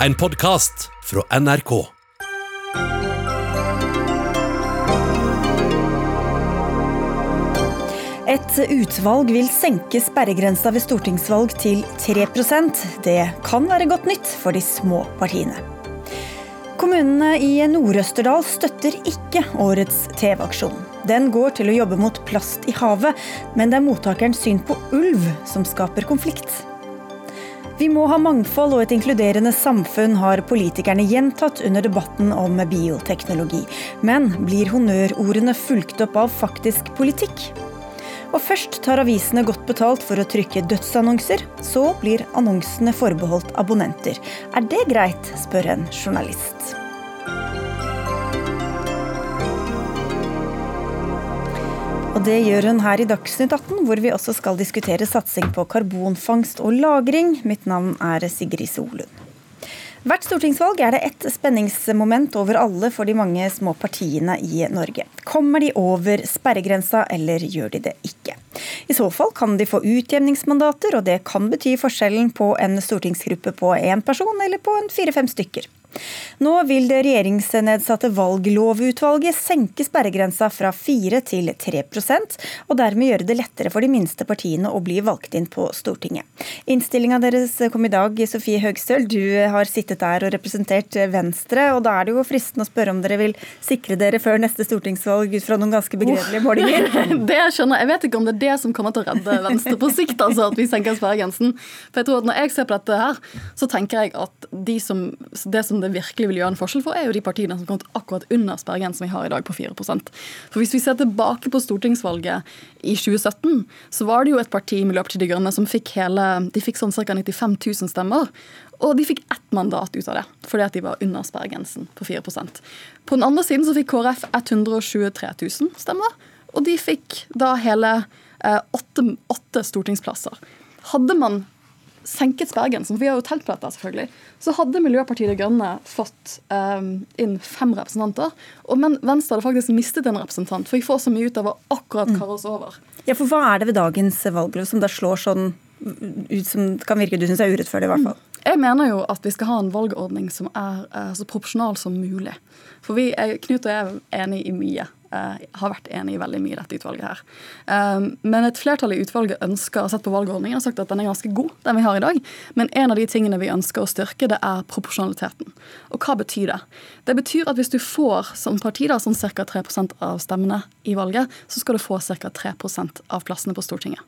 En podkast fra NRK. Et utvalg vil senke sperregrensa ved stortingsvalg til 3% Det kan være godt nytt for de små partiene. Kommunene i Nord-Østerdal støtter ikke årets TV-aksjon. Den går til å jobbe mot plast i havet, men det er mottakerens syn på ulv som skaper konflikt. Vi må ha mangfold og et inkluderende samfunn, har politikerne gjentatt under debatten om bioteknologi. Men blir honnørordene fulgt opp av faktisk politikk? Og først tar avisene godt betalt for å trykke dødsannonser, så blir annonsene forbeholdt abonnenter. Er det greit, spør en journalist. Og det gjør hun her i Dagsnytt 18, hvor vi også skal diskutere satsing på karbonfangst og -lagring. Mitt navn er Sigrid Solund. Hvert stortingsvalg er det ett spenningsmoment over alle for de mange små partiene i Norge. Kommer de over sperregrensa, eller gjør de det ikke? I så fall kan de få utjevningsmandater, og det kan bety forskjellen på en stortingsgruppe på én person eller på en fire-fem stykker. Nå vil det regjeringsnedsatte valglovutvalget senke sperregrensa fra 4 til 3% og dermed gjøre det lettere for de minste partiene å bli valgt inn på Stortinget. Innstillinga deres kom i dag. Sofie Høgstøl, du har sittet der og representert Venstre. og Da er det jo fristende å spørre om dere vil sikre dere før neste stortingsvalg ut fra noen ganske begredelige målinger? Det skjønner Jeg vet ikke om det er det som kommer til å redde Venstre på sikt, altså at vi senker sperregrensen. For jeg tror at Når jeg ser på dette her, så tenker jeg at de som, det som det virkelig vil gjøre en forskjell for, er jo de partiene som kom akkurat under sperregrensen vi har i dag, på 4% For Hvis vi ser tilbake på stortingsvalget i 2017, så var det jo et parti, Miljøpartiet De Grønne, som fikk hele, de fikk sånn ca. 95 000 stemmer. Og de fikk ett mandat ut av det, fordi at de var under sperregrensen på 4% På den andre siden så fikk KrF 123 000 stemmer, og de fikk da hele eh, åtte, åtte stortingsplasser. Hadde man senket sperregrensen, for vi har jo telt på dette, selvfølgelig, så hadde Miljøpartiet De Grønne fått um, inn fem representanter. Og men Venstre hadde faktisk mistet en representant, for vi får så mye ut av å akkurat karre oss over. Ja, for hva er det ved dagens valglov som da slår sånn ut som kan virke du syns er urettferdig, i hvert fall? Jeg mener jo at vi skal ha en valgordning som er uh, så proporsjonal som mulig. For vi, Knut og jeg er enig i mye. Uh, har vært enig i veldig mye i dette utvalget her. Um, men et flertall i utvalget ønsker å sett på valgordningen og sagt at den er ganske god, den vi har i dag. Men en av de tingene vi ønsker å styrke, det er proporsjonaliteten. Og hva betyr det? Det betyr at hvis du får som parti da, sånn ca. 3% av stemmene i valget, så skal du få ca. 3% av plassene på Stortinget.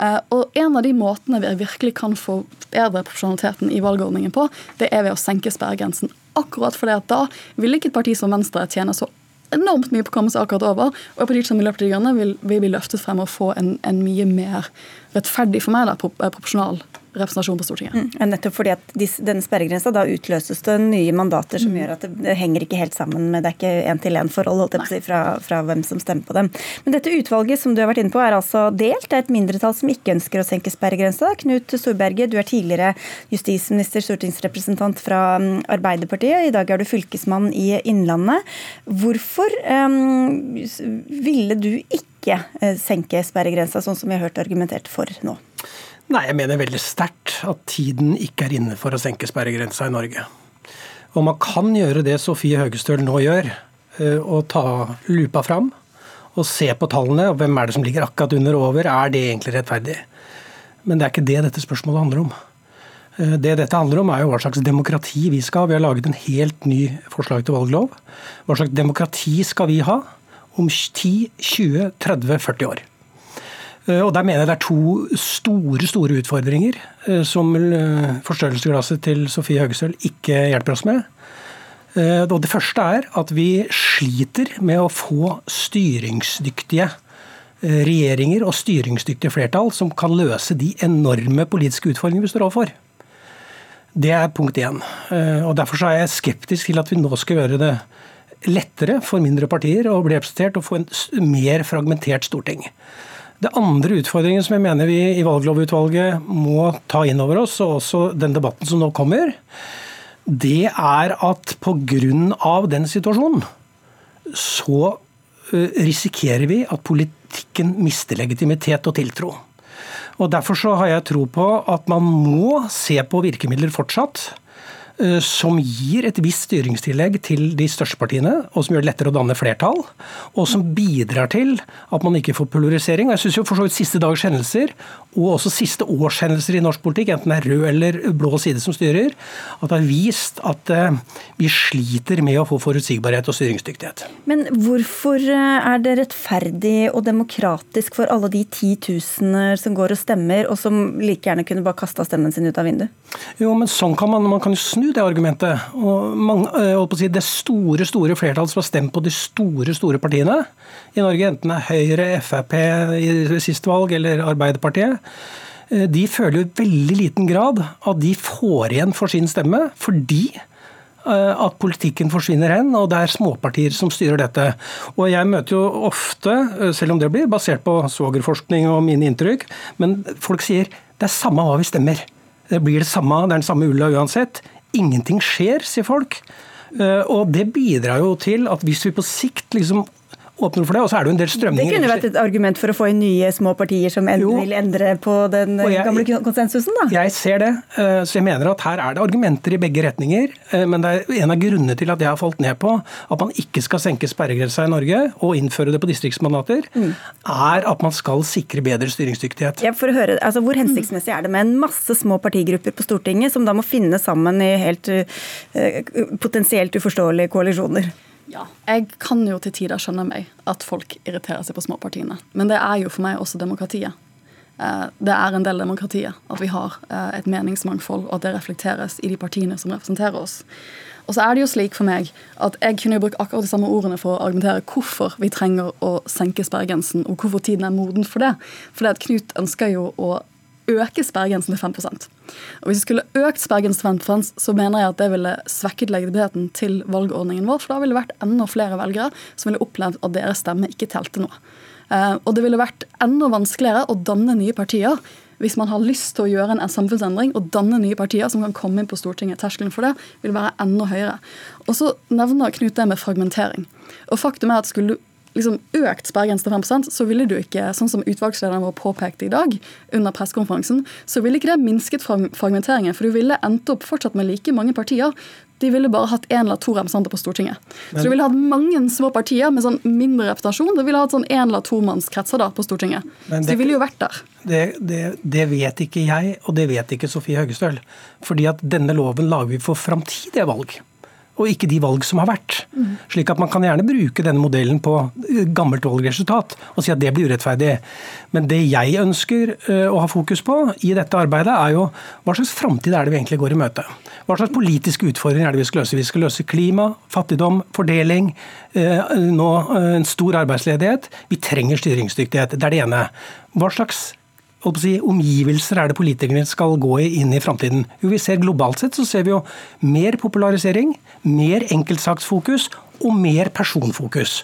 Uh, og en av de måtene vi virkelig kan få bedre proporsjonaliteten i valgordningen på, det er ved å senke sperregrensen. Akkurat fordi at da vil ikke et parti som Venstre tjene så enormt mye på å komme seg akkurat over. Og som Miljøpartiet De Grønne vil, vil bli løftet frem og få en, en mye mer rettferdig for meg da, proporsjonal representasjon på Stortinget. Mm, nettopp fordi at denne sperregrensa, da utløses det nye mandater som mm. gjør at det, det, henger ikke helt sammen med Det er ikke én-til-én-forhold holdt jeg på å si, fra, fra, hvem som stemmer på dem. Men dette utvalget som du har vært inne på er altså delt. Det er et mindretall som ikke ønsker å senke sperregrensa. Knut Storberget, du er tidligere justisminister, stortingsrepresentant fra mm, Arbeiderpartiet. I dag er du fylkesmann i Innlandet. Hvorfor um, ville du ikke eh, senke sperregrensa, sånn som vi har hørt argumentert for nå? Nei, jeg mener veldig sterkt at tiden ikke er inne for å senke sperregrensa i Norge. Og man kan gjøre det Sofie Høgestøl nå gjør, eh, å ta lupa fram og se på tallene. og Hvem er det som ligger akkurat under og over? Er det egentlig rettferdig? Men det er ikke det dette spørsmålet handler om. Eh, det dette handler om, er jo hva slags demokrati vi skal ha. Vi har laget en helt ny forslag til valglov. Hva slags demokrati skal vi ha om 10, 20, 30, 40 år? Eh, og Der mener jeg det er to store store utfordringer eh, som eh, forstørrelsesglasset til Sofie Høgestøl ikke hjelper oss med. Og Det første er at vi sliter med å få styringsdyktige regjeringer og styringsdyktige flertall som kan løse de enorme politiske utfordringene vi står overfor. Det er punkt én. Og Derfor er jeg skeptisk til at vi nå skal gjøre det lettere for mindre partier å bli representert og få en mer fragmentert storting. Det andre utfordringen som jeg mener vi i valglovutvalget må ta inn over oss, og også den debatten som nå kommer, det er at pga. den situasjonen så risikerer vi at politikken mister legitimitet og tiltro. Og Derfor så har jeg tro på at man må se på virkemidler fortsatt som gir et visst styringstillegg til de største partiene, og som gjør det lettere å danne flertall. Og som bidrar til at man ikke får polarisering. Og jeg synes jo for så vidt siste dags hendelser, og også siste års hendelser i norsk politikk, enten det er rød eller blå side som styrer, at det har vist at eh, vi sliter med å få forutsigbarhet og styringsdyktighet. Men hvorfor eh, er det rettferdig og demokratisk for alle de titusener som går og stemmer, og som like gjerne kunne bare kasta stemmen sin ut av vinduet? Jo, men sånn kan man, man kan jo snu det argumentet. Og mange, å si, det store store flertallet som har stemt på de store store partiene i Norge, enten det er Høyre, Frp i siste valg eller Arbeiderpartiet, eh, de føler jo i veldig liten grad at de får igjen for sin stemme, fordi eh, at politikken forsvinner hen, og det er småpartier som styrer dette. Og Jeg møter jo ofte, selv om det blir basert på svogerforskning og mine inntrykk, men folk sier det er samme hva vi stemmer. Det blir det samme, det er den samme ulla uansett. Ingenting skjer, sier folk. Eh, og det bidrar jo til at hvis vi på sikt liksom åpner for det. Og så er det jo en del strømninger. Det kunne vært et argument for å få inn nye små partier som jo. vil endre på den jeg, gamle konsensusen, da? Jeg ser det. Eh, så jeg mener at her er det argumenter i begge retninger. Eh, men det er en av grunnene til at jeg har falt ned på at man ikke skal senke sperregrensa i Norge og innføre det på distriktsmandater, mm. er at man skal sikre bedre styringsdyktighet. Ja, for å høre, altså Hvor hensiktsmessig er det med en masse små partigrupper på Stortinget som da må finne sammen i helt uh, potensielt uforståelige koalisjoner? Ja, jeg kan jo til tider skjønne meg at folk irriterer seg på småpartiene. Men det er jo for meg også demokratiet. Eh, det er en del demokratiet at vi har eh, et meningsmangfold, og at det reflekteres i de partiene som representerer oss. Og så er det jo slik for meg at jeg kunne jo brukt akkurat de samme ordene for å argumentere hvorfor vi trenger å senke sperregrensen, og hvorfor tiden er moden for det. For det at Knut ønsker jo å øke sperregrensen til 5% Og Hvis vi skulle økt sperregrensen til 5 så mener jeg at det ville svekket legitimiteten til valgordningen vår. For da ville det vært enda flere velgere som ville opplevd at deres stemme ikke telte noe. Eh, og det ville vært enda vanskeligere å danne nye partier hvis man har lyst til å gjøre en samfunnsendring og danne nye partier som kan komme inn på Stortinget. Terskelen for det vil være enda høyere. Og så nevner Knut det med fragmentering. Og faktum er at skulle du liksom økt sperregrensen til 5 så ville du ikke, sånn som utvalgslederen vår påpekte i dag, under pressekonferansen, så ville ikke det minsket fragmenteringen. For du ville endt opp fortsatt med like mange partier. De ville bare hatt én eller to representanter på Stortinget. Men, så du ville hatt mange små partier med sånn mindre representasjon. Du ville hatt sånn én eller tomannskretser da på Stortinget. Det, så de ville jo vært der. Det, det, det, vet ikke jeg, og det vet ikke Sofie Høgestøl. Fordi at denne loven lager vi for framtidige valg og ikke de valg som har vært. Mm. Slik at Man kan gjerne bruke denne modellen på eh, gammelt valgresultat og si at det blir urettferdig. Men det jeg ønsker eh, å ha fokus på i dette arbeidet, er jo hva slags framtid er det vi egentlig går i møte. Hva slags politiske utfordringer er det vi skal løse? Vi skal løse klima, fattigdom, fordeling, eh, nå en stor arbeidsledighet. Vi trenger styringsdyktighet. Det er det ene. Hva slags si, omgivelser er det politikerne skal gå inn i framtiden? Jo, vi ser Globalt sett så ser vi jo mer popularisering, mer enkeltsaksfokus og mer personfokus.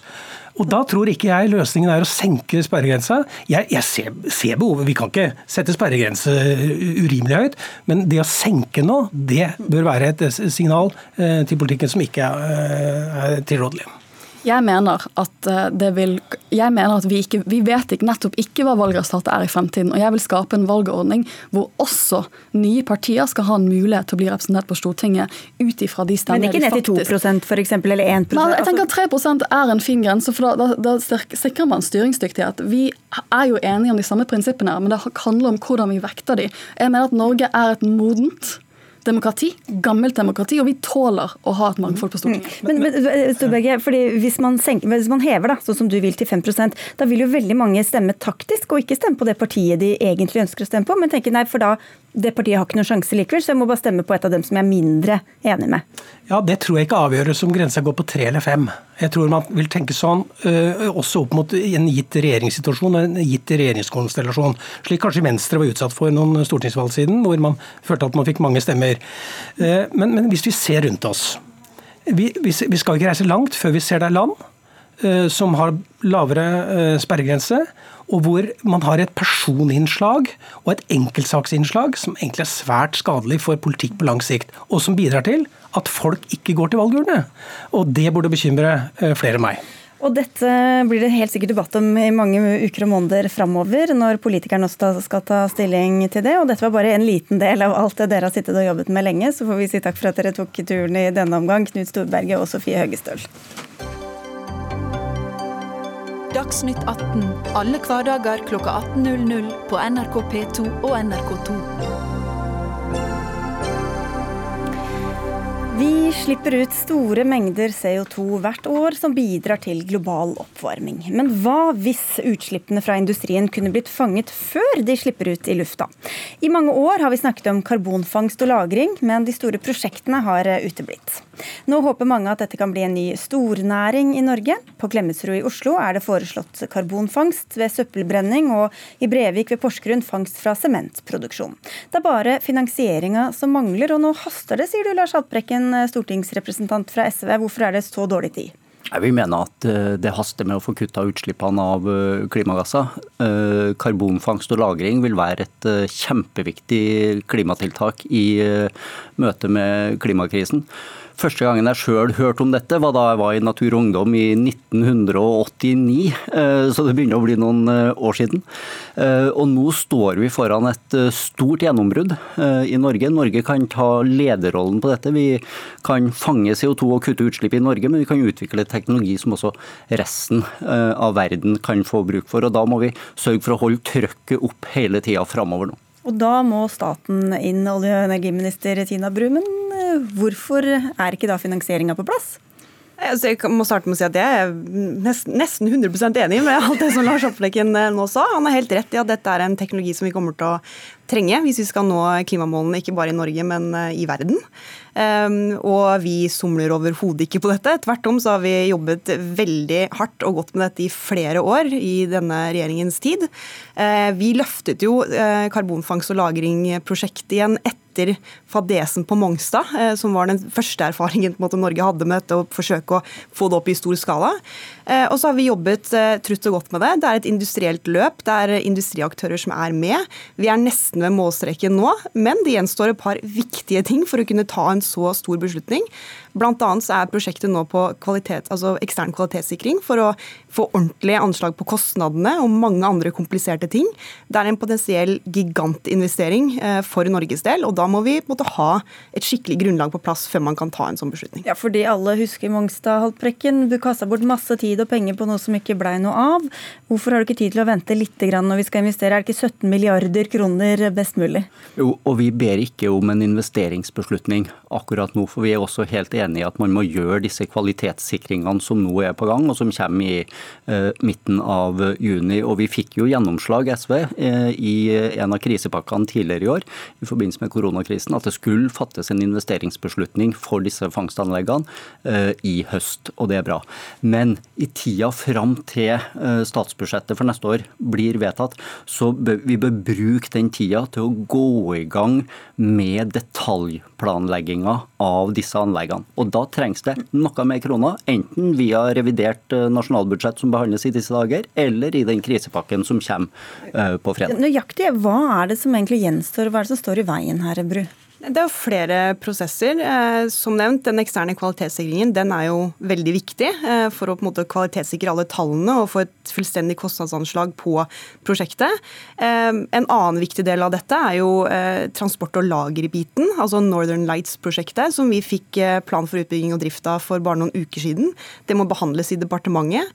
Og Da tror ikke jeg løsningen er å senke sperregrensa. Jeg, jeg ser, ser, behovet. Vi kan ikke sette sperregrense urimelig høyt, men det å senke nå, det bør være et signal eh, til politikken som ikke er, er tilrådelig. Jeg mener at eh, det vil Jeg mener at vi ikke Vi vet ikke, nettopp ikke hva valgresultatet er i fremtiden. Og jeg vil skape en valgordning hvor også nye partier skal ha en mulighet til å bli representert på Stortinget ut ifra de stemmene de faktisk Men ikke ned til 2 f.eks., eller 1 Nei, jeg tenker at 3 er en fin grense, for da, da, da sikrer man styringsdyktighet. Vi er jo enige om de samme prinsippene, men det handler om hvordan vi vekter de. Jeg mener at Norge er et modent demokrati, gammelt demokrati, og vi tåler å ha et mangfold på Stortinget. Mm. Men, men Storberget, fordi hvis man, senker, hvis man, hever, da, sånn som du vil, til 5% da vil jo veldig mange stemme taktisk, og ikke stemme på det partiet de egentlig ønsker å stemme på, men tenke nei, for da det partiet har ikke noen sjanse likevel, så jeg må bare stemme på et av dem som jeg er mindre enig med. Ja, Det tror jeg ikke avgjøres om grensa går på tre eller fem. Jeg tror man vil tenke sånn uh, også opp mot en gitt regjeringssituasjon og en gitt regjeringskonstellasjon. Slik kanskje Venstre var utsatt for noen stortingsvalg siden, hvor man følte at man fikk mange stemmer. Uh, men, men, hvis vi ser rundt oss vi, vi, skal ikke reise langt før vi ser det er land som har lavere sperregrense og hvor man har et personinnslag og et enkeltsaksinnslag som egentlig er svært skadelig for politikk på lang sikt, og som bidrar til at folk ikke går til valgurnene. Og det burde bekymre eh, flere enn meg. Og dette blir det helt sikkert debatt om i mange uker og måneder framover, når politikerne også skal ta stilling til det. Og dette var bare en liten del av alt det dere har sittet og jobbet med lenge. Så får vi si takk for at dere tok turen i denne omgang, Knut Storberget og Sofie Høgestøl. Dagsnytt 18 alle hverdager kl 18.00 på NRK P2 og NRK2. Vi slipper ut store mengder CO2 hvert år som bidrar til global oppvarming. Men hva hvis utslippene fra industrien kunne blitt fanget før de slipper ut i lufta? I mange år har vi snakket om karbonfangst og -lagring, men de store prosjektene har uteblitt. Nå håper mange at dette kan bli en ny stornæring i Norge. På Klemetsrud i Oslo er det foreslått karbonfangst ved søppelbrenning, og i Brevik ved Porsgrunn fangst fra sementproduksjon. Det er bare finansieringa som mangler, og nå haster det, sier du Lars Haltbrekken Eh, stortingsrepresentant fra SV. Hvorfor er det så dårlig tid? Vi mener at eh, det haster med å få kutta utslippene av eh, klimagasser. Karbonfangst og -lagring vil være et kjempeviktig klimatiltak i møte med klimakrisen. Første gangen jeg sjøl hørte om dette, var da jeg var i Natur og Ungdom i 1989. Eh, så det begynner å bli noen eh, år siden. Eh, og nå står vi foran et stort gjennombrudd i Norge. Norge kan ta lederrollen på dette. Vi kan fange CO2 og kutte utslipp i Norge, men vi kan utvikle teknologi som også resten av verden kan få bruk for. Og da må vi sørge for å holde trøkket opp hele tida framover nå. Og da må staten inn, olje- og energiminister Tina Brumen. Eh, hvorfor er ikke da finansieringa på plass? Altså, jeg må starte med å si at jeg er nesten 100% enig med alt det som Lars Opplekken eh, nå sa. Han har helt rett i at dette er en teknologi som vi kommer til å trenge hvis vi skal nå klimamålene ikke bare i Norge, men eh, i verden. Ehm, og vi somler overhodet ikke på dette. Tvert om så har vi jobbet veldig hardt og godt med dette i flere år i denne regjeringens tid. Vi løftet jo karbonfangst- og lagring-prosjektet igjen etter fadesen på Mongstad, som var den første erfaringen måte, Norge hadde med dette å forsøke å få det opp i stor skala. Og så har vi jobbet trutt og godt med det. Det er et industrielt løp. Det er industriaktører som er med. Vi er nesten ved målstreken nå, men det gjenstår et par viktige ting for å kunne ta en så stor beslutning. Blant annet så er prosjektet nå på kvalitet, altså ekstern kvalitetssikring for å få ordentlige anslag på kostnadene og mange andre kompliserte ting. Det er en potensiell gigantinvestering eh, for Norges del, og da må vi måtte ha et skikkelig grunnlag på plass før man kan ta en sånn beslutning. Ja, fordi alle husker Mongstad-halvprekken, Du kasta bort masse tid og penger på noe som ikke blei noe av. Hvorfor har du ikke tid til å vente litt når vi skal investere? Er det ikke 17 milliarder kroner best mulig? Jo, og vi ber ikke om en investeringsbeslutning akkurat nå, for vi er også helt enig i at man må gjøre disse kvalitetssikringene som nå er på gang, og som kommer i eh, midten av juni. Og vi fikk jo gjennomslag, SV, eh, i en av krisepakkene tidligere i år i forbindelse med koronakrisen, at det skulle fattes en investeringsbeslutning for disse fangstanleggene eh, i høst, og det er bra. Men i tida fram til statsbudsjettet for neste år blir vedtatt, så bør vi bør bruke den tida til å gå i gang med detaljplanlegginga av disse anleggene. Og Da trengs det noe mer kroner, enten via revidert eh, nasjonalbudsjett som behandles i disse dager, eller i den krisepakken som kommer eh, på fredag. Nøyaktig, Hva er det som egentlig gjenstår, hva er det som står i veien her, Bru? Det er jo flere prosesser. Eh, som nevnt, Den eksterne kvalitetssikringen den er jo veldig viktig eh, for å på en måte kvalitetssikre alle tallene og få et fullstendig kostnadsanslag på prosjektet. Eh, en annen viktig del av dette er jo transport- og lagerbiten, altså Northern Lights-prosjektet, som vi fikk plan for utbygging og drift av for bare noen uker siden. Det må behandles i departementet.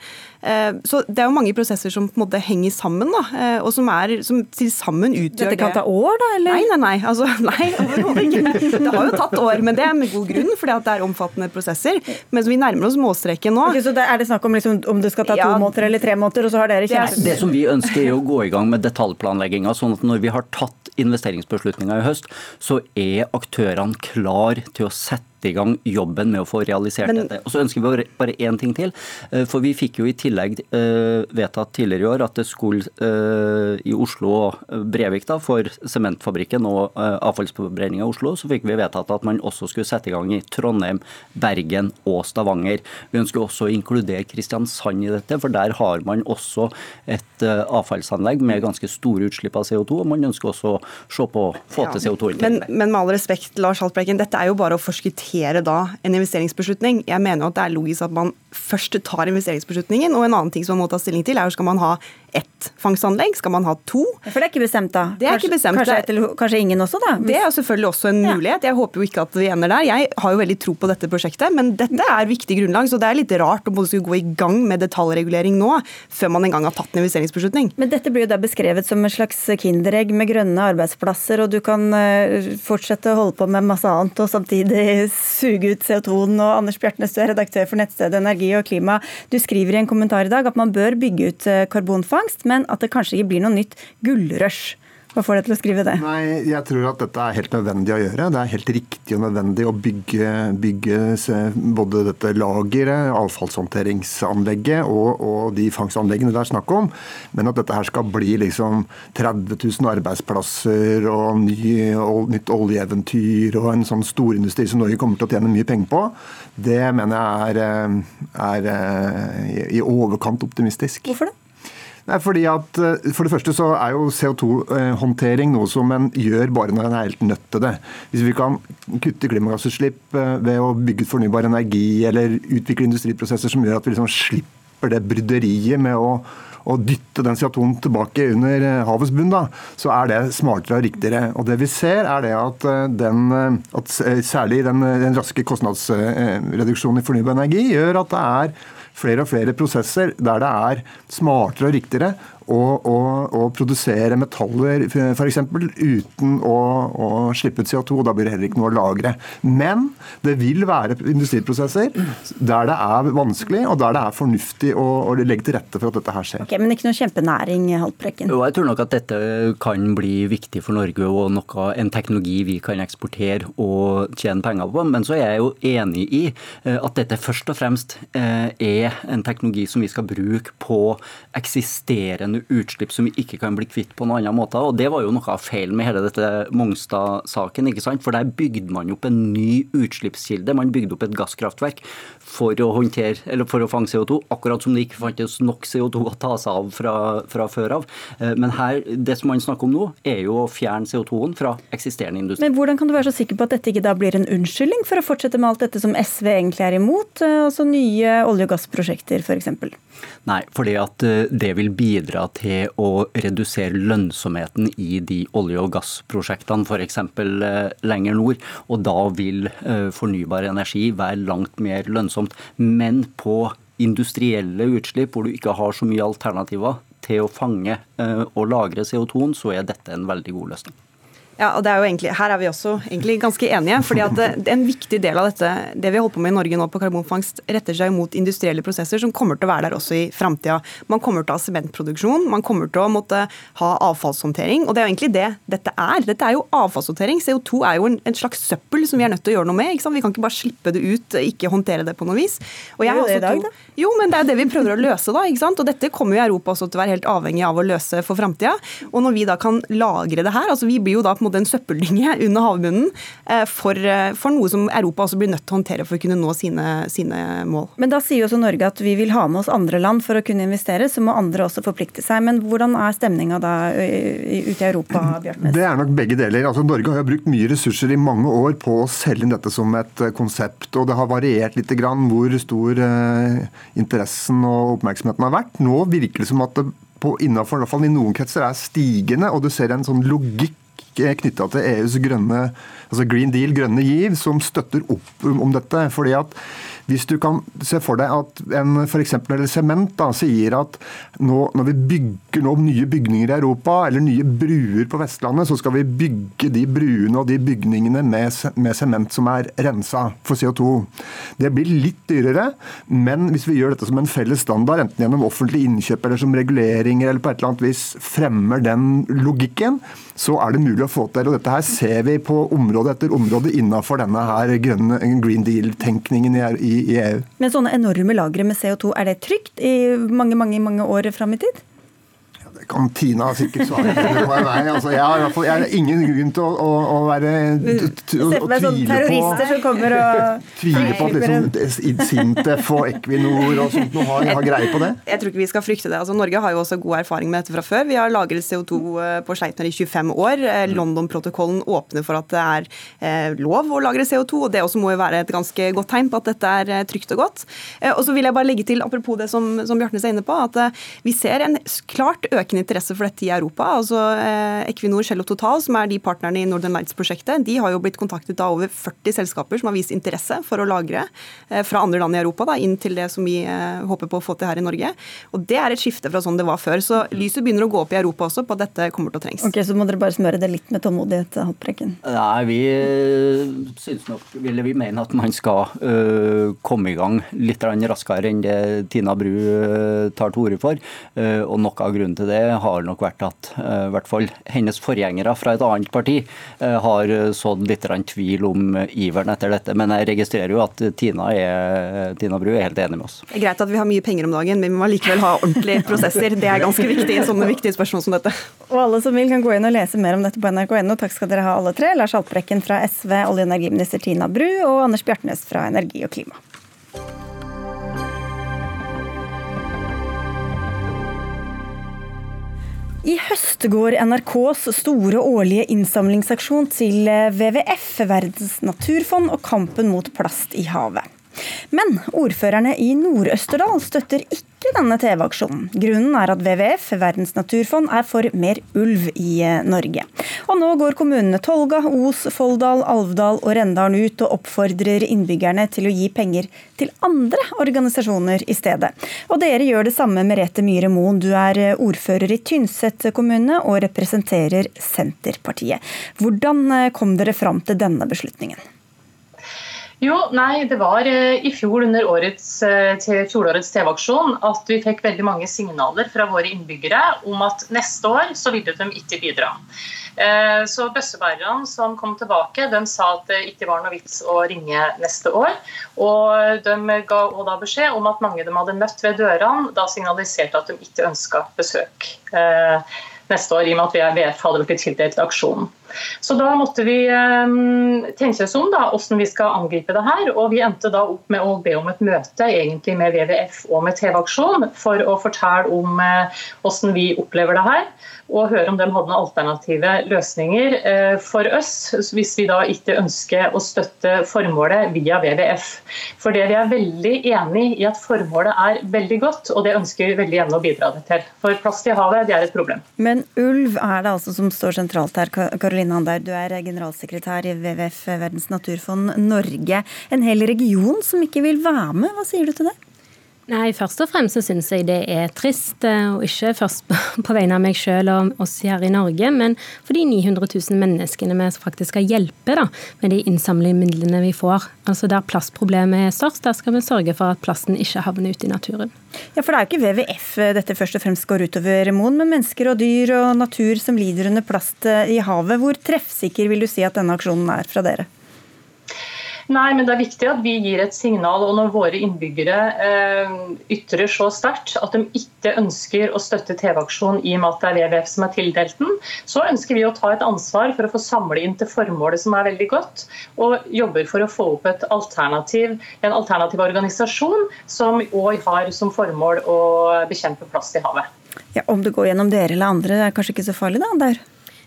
Så Det er jo mange prosesser som på en måte henger sammen, da, og som, er, som til sammen utgjør det Dette kan ta år, da? eller? Nei, nei, nei. Altså, nei det har jo tatt år, men det er med god grunn, fordi det er omfattende prosesser. Men vi nærmer oss målstreken nå. Okay, så Er det snakk om liksom, om det skal ta to ja, måneder eller tre måneder, og så har dere kjent Det som vi ønsker er å gå i gang med detaljplanlegginga, sånn at når vi har tatt investeringsbeslutninga i høst, så er aktørene klar til å sette sette i gang jobben med å få realisert Men, dette. Og så ønsker vi bare én ting til. Eh, for vi fikk jo i tillegg eh, vedtatt tidligere i år at det skulle eh, i Oslo og Brevik da, for sementfabrikken og avfallsforbrenninga i Oslo, så fikk vi vedtatt at man også skulle sette i gang i Trondheim, Bergen og Stavanger. Vi ønsker også å inkludere Kristiansand i dette, for der har man også et avfallsanlegg med ganske store utslipp av CO2. og Man ønsker også å se på å få til CO2. Men, men med all respekt, Lars Haltbrekken, dette er jo bare å forskuttere håndtere da en investeringsbeslutning. Jeg mener at det er logisk at man først tar investeringsbeslutningen. Og en annen ting som man må ta stilling til, er jo skal man ha ett fangstanlegg, skal man ha to? For det er ikke bestemt, da? Det er kanskje, ikke bestemt. Kanskje, etter, kanskje, ingen også, da? Det er selvfølgelig også en mulighet. Jeg håper jo ikke at vi ender der. Jeg har jo veldig tro på dette prosjektet, men dette er viktig grunnlag, så det er litt rart å både skulle gå i gang med detaljregulering nå, før man en gang har tatt en investeringsbeslutning. Men dette blir jo da beskrevet som en slags kinderegg med grønne arbeidsplasser, og du kan eh, fortsette å holde på med masse annet og samtidig suge ut CO2-en. Og Anders Bjartnes, du er redaktør for nettstedet Energi og klima. Du skriver i en kommentar i dag at man bør bygge ut eh, karbonfangst, men at det kanskje ikke blir noe nytt gullrush. Hva får deg til å skrive det? Nei, Jeg tror at dette er helt nødvendig å gjøre. Det er helt riktig og nødvendig å bygge, bygge både dette lageret, avfallshåndteringsanlegget og, og, de fangstanleggene det er snakk om. Men at dette her skal bli liksom 30 000 arbeidsplasser og ny, og nytt oljeeventyr og en sånn storindustri som Norge kommer til å tjene mye penger på, det mener jeg er, er, er i overkant optimistisk. Hvorfor det? Nei, fordi at eh, For det første så er jo CO2-håndtering noe som en gjør bare når en er helt nødt til det. Hvis vi kan kutte klimagassutslipp eh, ved å bygge ut fornybar energi eller utvikle industriprosesser som gjør at vi liksom slipper det bryderiet med å, å dytte den CO2-en tilbake under eh, havets bunn, da, så er det smartere og riktigere. Og det vi ser er det at, den, at særlig den, den raske kostnadsreduksjonen i fornybar energi gjør at det er flere og flere prosesser der det er smartere og riktigere å, og, og produsere metaller f.eks. uten å, å, slippe ut CO2. og Da blir det heller ikke noe å lagre. Men det vil være industriprosesser der det er vanskelig og der det er fornuftig å, å legge til rette for at dette her skjer. Okay, men ikke noe kjempenæring, Haltbrekken? Jo, jeg tror nok at dette kan bli viktig for Norge og noe, en teknologi vi kan eksportere og tjene penger på. Men så er jeg jo enig i eh, at dette først og fremst eh, er en teknologi som vi skal bruke på eksisterende utslipp som vi ikke kan bli kvitt på noen annen måte. Og Det var jo noe av feilen med hele dette Mongstad-saken. ikke sant? For Der bygde man opp en ny utslippskilde. Man bygde opp et gasskraftverk for å, håndtere, eller for å fange CO2, akkurat som det ikke fantes nok CO2 å ta seg av fra, fra før av. Eh, men her, det som man snakker om nå, er jo å fjerne CO2-en fra eksisterende industri. Men Hvordan kan du være så sikker på at dette ikke da blir en unnskyldning for å fortsette med alt dette som SV egentlig er imot, eh, altså nye olje- og gassprosjekter f.eks.? Nei, at eh, det vil bidra til å redusere lønnsomheten i de olje- og gassprosjektene f.eks. Eh, lenger nord. Og da vil eh, fornybar energi være langt mer lønnsomt. Men på industrielle utslipp, hvor du ikke har så mye alternativer til å fange og lagre CO2-en, så er dette en veldig god løsning. Ja, og det er jo egentlig, Her er vi også egentlig ganske enige. fordi at det, En viktig del av dette, det vi holder på med i Norge nå på karbonfangst, retter seg mot industrielle prosesser som kommer til å være der også i framtida. Man kommer til å ha sementproduksjon, man kommer til å måtte ha avfallshåndtering. og Det er jo egentlig det dette er. Dette er jo avfallshåndtering. CO2 er jo en, en slags søppel som vi er nødt til å gjøre noe med. ikke sant? Vi kan ikke bare slippe det ut, ikke håndtere det på noe vis. Og jeg har også to, jo, men det er det vi prøver å løse, da. ikke sant? Og dette kommer jo Europa også til å være helt avhengig av å løse for framtida. Og når vi da kan lagre det her, altså vi blir jo da på måte en søppeldynge under havbunnen eh, for, eh, for, noe som Europa også blir nødt til å håndtere for å kunne nå sine, sine, mål. Men da sier jo også Norge at vi vil ha med oss andre land for å kunne investere, så må andre også forplikte seg. Men hvordan er stemninga da ute i Europa, Bjørtnes? Det er nok begge deler. Altså, Norge har jo brukt mye ressurser i mange år på å selge inn dette som et konsept. Og det har variert litt grann hvor stor interessen og oppmerksomheten har vært. Nå virker det som at det på, innenfor, i, hvert fall i noen kretser er stigende, og du ser en sånn logikk knytta til EUs grønne, altså Green Deal, grønne giv, som støtter opp om dette. fordi at hvis du kan se for deg at en f.eks. sement sier at nå, når vi bygger nå nye bygninger i Europa, eller nye bruer på Vestlandet, så skal vi bygge de bruene og de bygningene med sement som er rensa for CO2. Det blir litt dyrere, men hvis vi gjør dette som en felles standard, enten gjennom offentlig innkjøp eller som reguleringer eller på et eller annet vis fremmer den logikken, så er det mulig å få til. Og dette her ser vi på område etter område innenfor denne her grønne Green Deal-tenkningen i i, EU. Men sånne enorme lagre med CO2, er det trygt i mange, mange, mange år fram i tid? Det kan Tina sikkert svarer. på. Altså, jeg har fall jeg har ingen grunn til å, å, å være å, for meg terrorister som kommer og Tvile på at liksom, Sintef og Equinor og sånt noe har, har greie på det? Jeg tror ikke vi skal frykte det. Altså, Norge har jo også god erfaring med dette fra før. Vi har lagret CO2 eh, på Sleipner i 25 år. Eh, mm. London-protokollen åpner for at det er eh, lov å lagre CO2, og det også må jo være et ganske godt tegn på at dette er trygt og godt. Eh, og så vil jeg bare legge til, apropos det som, som Bjartnes er inne på, at eh, vi ser en klart økende interesse for dette i Europa. Altså Equinor, Shell og Total, som er de partnerne i Northern Lights-prosjektet, de har jo blitt kontaktet av over 40 selskaper som har vist interesse for å lagre fra andre land i Europa da, inn til det som vi håper på å få til her i Norge. Og Det er et skifte fra sånn det var før. Så lyset begynner å gå opp i Europa også på at dette kommer til å trengs. Ok, Så må dere bare smøre det litt med tålmodighet, Haltbrekken? Nei, vi syns nok, ville vi mene at man skal øh, komme i gang litt raskere enn det Tina Bru tar til orde for. Og noe av grunnen til det har nok vært at i hvert fall hennes forgjengere fra et annet parti har sådd litt tvil om iveren etter dette. Men jeg registrerer jo at Tina, er, Tina Bru er helt enig med oss. Det er greit at vi har mye penger om dagen, men vi må likevel ha ordentlige prosesser. Det er ganske viktig i sånne viktige spørsmål som dette. Og alle som vil kan gå inn og lese mer om dette på nrk.no. Takk skal dere ha alle tre. Lars Haltbrekken fra SV, olje- og energiminister Tina Bru og Anders Bjartnes fra Energi og klima. I høst går NRKs store årlige innsamlingsaksjon til WWF, Verdens naturfond, og kampen mot plast i havet. Men ordførerne i Nord-Østerdal støtter ikke denne TV-aksjonen. Grunnen er at WWF, Verdens naturfond, er for mer ulv i eh, Norge. Og nå går kommunene Tolga, Os, Folldal, Alvdal og Rendalen ut og oppfordrer innbyggerne til å gi penger til andre organisasjoner i stedet. Og dere gjør det samme, Merete Myhre Moen. Du er eh, ordfører i Tynset kommune og representerer Senterpartiet. Hvordan eh, kom dere fram til denne beslutningen? Jo, nei, Det var eh, i fjor under årets, eh, fjorårets TV-aksjon at vi fikk veldig mange signaler fra våre innbyggere om at neste år så ville de ikke bidra. Eh, så Bøssebærerne som kom tilbake, de sa at det ikke var noe vits å ringe neste år. Og de ga da beskjed om at mange de hadde møtt ved dørene, da signaliserte at de ikke ønska besøk neste år, i og med at VF hadde blitt tildelt aksjonen. Så da måtte vi um, tenke oss om da, hvordan vi skal angripe det her. Og vi endte da opp med å be om et møte egentlig med WWF og med TV-aksjon for å fortelle om uh, hvordan vi opplever det her. Og høre om de hadde noen alternative løsninger uh, for oss, hvis vi da ikke ønsker å støtte formålet via WWF. For det vi er veldig enig i at formålet er veldig godt, og det ønsker vi veldig gjerne å bidra til. For plast i havet det er et problem. Men ulv er det altså som står sentralt her, Karoline? Line du er generalsekretær i WWF Verdens naturfond Norge. En hel region som ikke vil være med, hva sier du til det? Nei, Først og fremst så syns jeg det er trist, eh, og ikke først på vegne av meg selv og oss her i Norge, men for de 900 000 menneskene vi faktisk skal hjelpe da, med de innsamlingsmidlene vi får. Altså Der plastproblemet er størst, der skal vi sørge for at plasten ikke havner ute i naturen. Ja, For det er jo ikke WWF eh, dette først og fremst går utover, Moen, men mennesker og dyr og natur som lider under plast eh, i havet. Hvor treffsikker vil du si at denne aksjonen er fra dere? Nei, men det er viktig at vi gir et signal. Og når våre innbyggere eh, ytrer så sterkt at de ikke ønsker å støtte TV-aksjonen i og med at det er WWF som er tildelt den, så ønsker vi å ta et ansvar for å få samle inn til formålet som er veldig godt, og jobber for å få opp et alternativ, en alternativ organisasjon som òg har som formål å bekjempe plast i havet. Ja, Om det går gjennom dere eller andre, det er kanskje ikke så farlig da, der?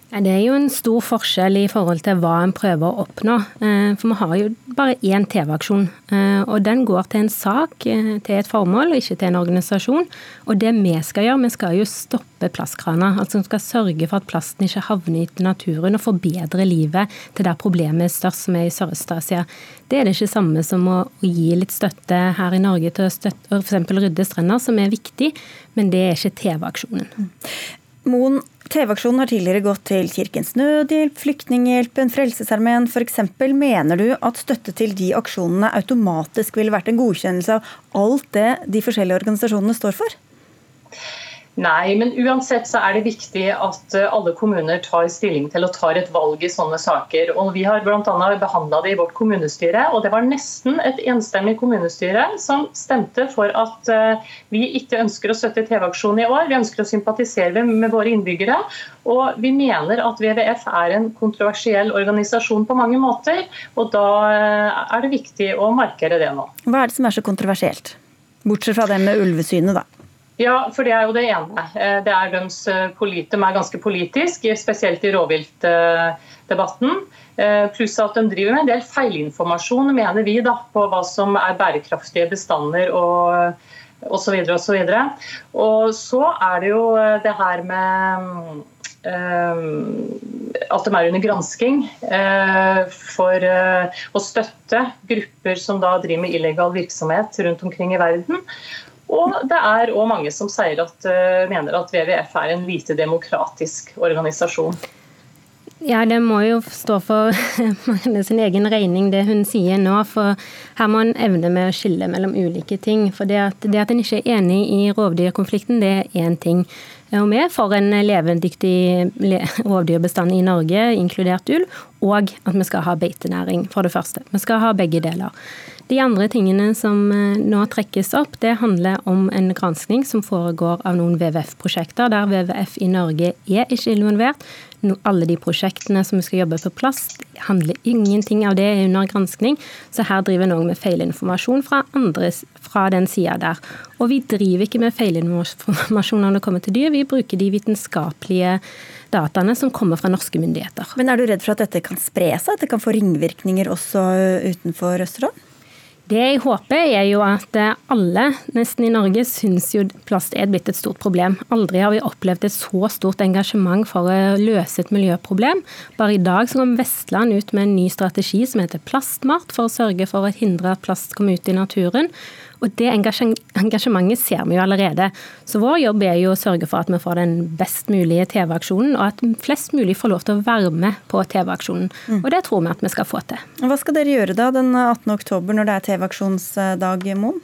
Det er jo en stor forskjell i forhold til hva en prøver å oppnå. Eh, for vi har jo bare én TV-aksjon, eh, og den går til en sak, eh, til et formål, ikke til en organisasjon. Og det vi skal gjøre, vi skal jo stoppe plastkrana. Altså vi skal sørge for at plasten ikke havner i naturen, og forbedre livet til der problemet er størst, som er i Sørøst-Asia. Det er det ikke samme som å gi litt støtte her i Norge til å støtte f.eks. rydde strender, som er viktig, men det er ikke TV-aksjonen. Moen, TV-aksjonen har tidligere gått til Kirkens Nødhjelp, Flyktninghjelpen, Frelsesarmeen f.eks. Mener du at støtte til de aksjonene automatisk ville vært en godkjennelse av alt det de forskjellige organisasjonene står for? Nei, men uansett så er det viktig at eh, alle kommuner tar stilling til og tar et valg i sånne saker. Og Vi har bl.a. behandla det i vårt kommunestyre, og det var nesten et enstemmig kommunestyre som stemte for at eh, vi ikke ønsker å støtte TV-aksjonen i år. Vi ønsker å sympatisere med våre innbyggere. Og vi mener at WWF er en kontroversiell organisasjon på mange måter. Og da eh, er det viktig å markere det nå. Hva er det som er så kontroversielt? Bortsett fra det med ulvesynet, da. Ja, for det er jo det ene. Eh, det er deres eh, de er ganske politiske, spesielt i rovviltdebatten. Eh, pluss at de driver med en del feilinformasjon, mener vi, da, på hva som er bærekraftige bestander og osv. Og, så og, og så er det jo det her med at de er under gransking for å støtte grupper som da driver med illegal virksomhet rundt omkring i verden. Og det er òg mange som at, uh, mener at WWF er en lite demokratisk organisasjon. Ja, det må jo stå for sin egen regning, det hun sier nå. For her må en evne med å skille mellom ulike ting. For det at, det at en ikke er enig i rovdyrkonflikten, det er én ting. Og vi er for en levedyktig rovdyrbestand i Norge, inkludert ulv, og at vi skal ha beitenæring, for det første. Vi skal ha begge deler. De andre tingene som eh, nå trekkes opp, det handler om en granskning som foregår av noen WWF-prosjekter, der WWF i Norge er ikke involvert. Alle de prosjektene som vi skal jobbe på plass, handler ingenting av det er under granskning. Så her driver en òg med feilinformasjon fra, andre, fra den sida der. Og vi driver ikke med feilinformasjon når det kommer til dyr, vi bruker de vitenskapelige dataene som kommer fra norske myndigheter. Men er du redd for at dette kan spre seg, at det kan få ringvirkninger også utenfor Østerdal? Det jeg håper er jo at alle nesten i Norge syns jo plast er blitt et stort problem. Aldri har vi opplevd et så stort engasjement for å løse et miljøproblem. Bare i dag så kom Vestland ut med en ny strategi som heter Plastmart, for å sørge for å hindre at plast kommer ut i naturen. Og det engasjementet ser vi jo allerede. Så vår jobb er jo å sørge for at vi får den best mulige TV-aksjonen, og at flest mulig får lov til å være med på TV-aksjonen. Mm. Og det tror vi at vi skal få til. Hva skal dere gjøre da den 18. oktober når det er TV-aksjonsdag, Moen?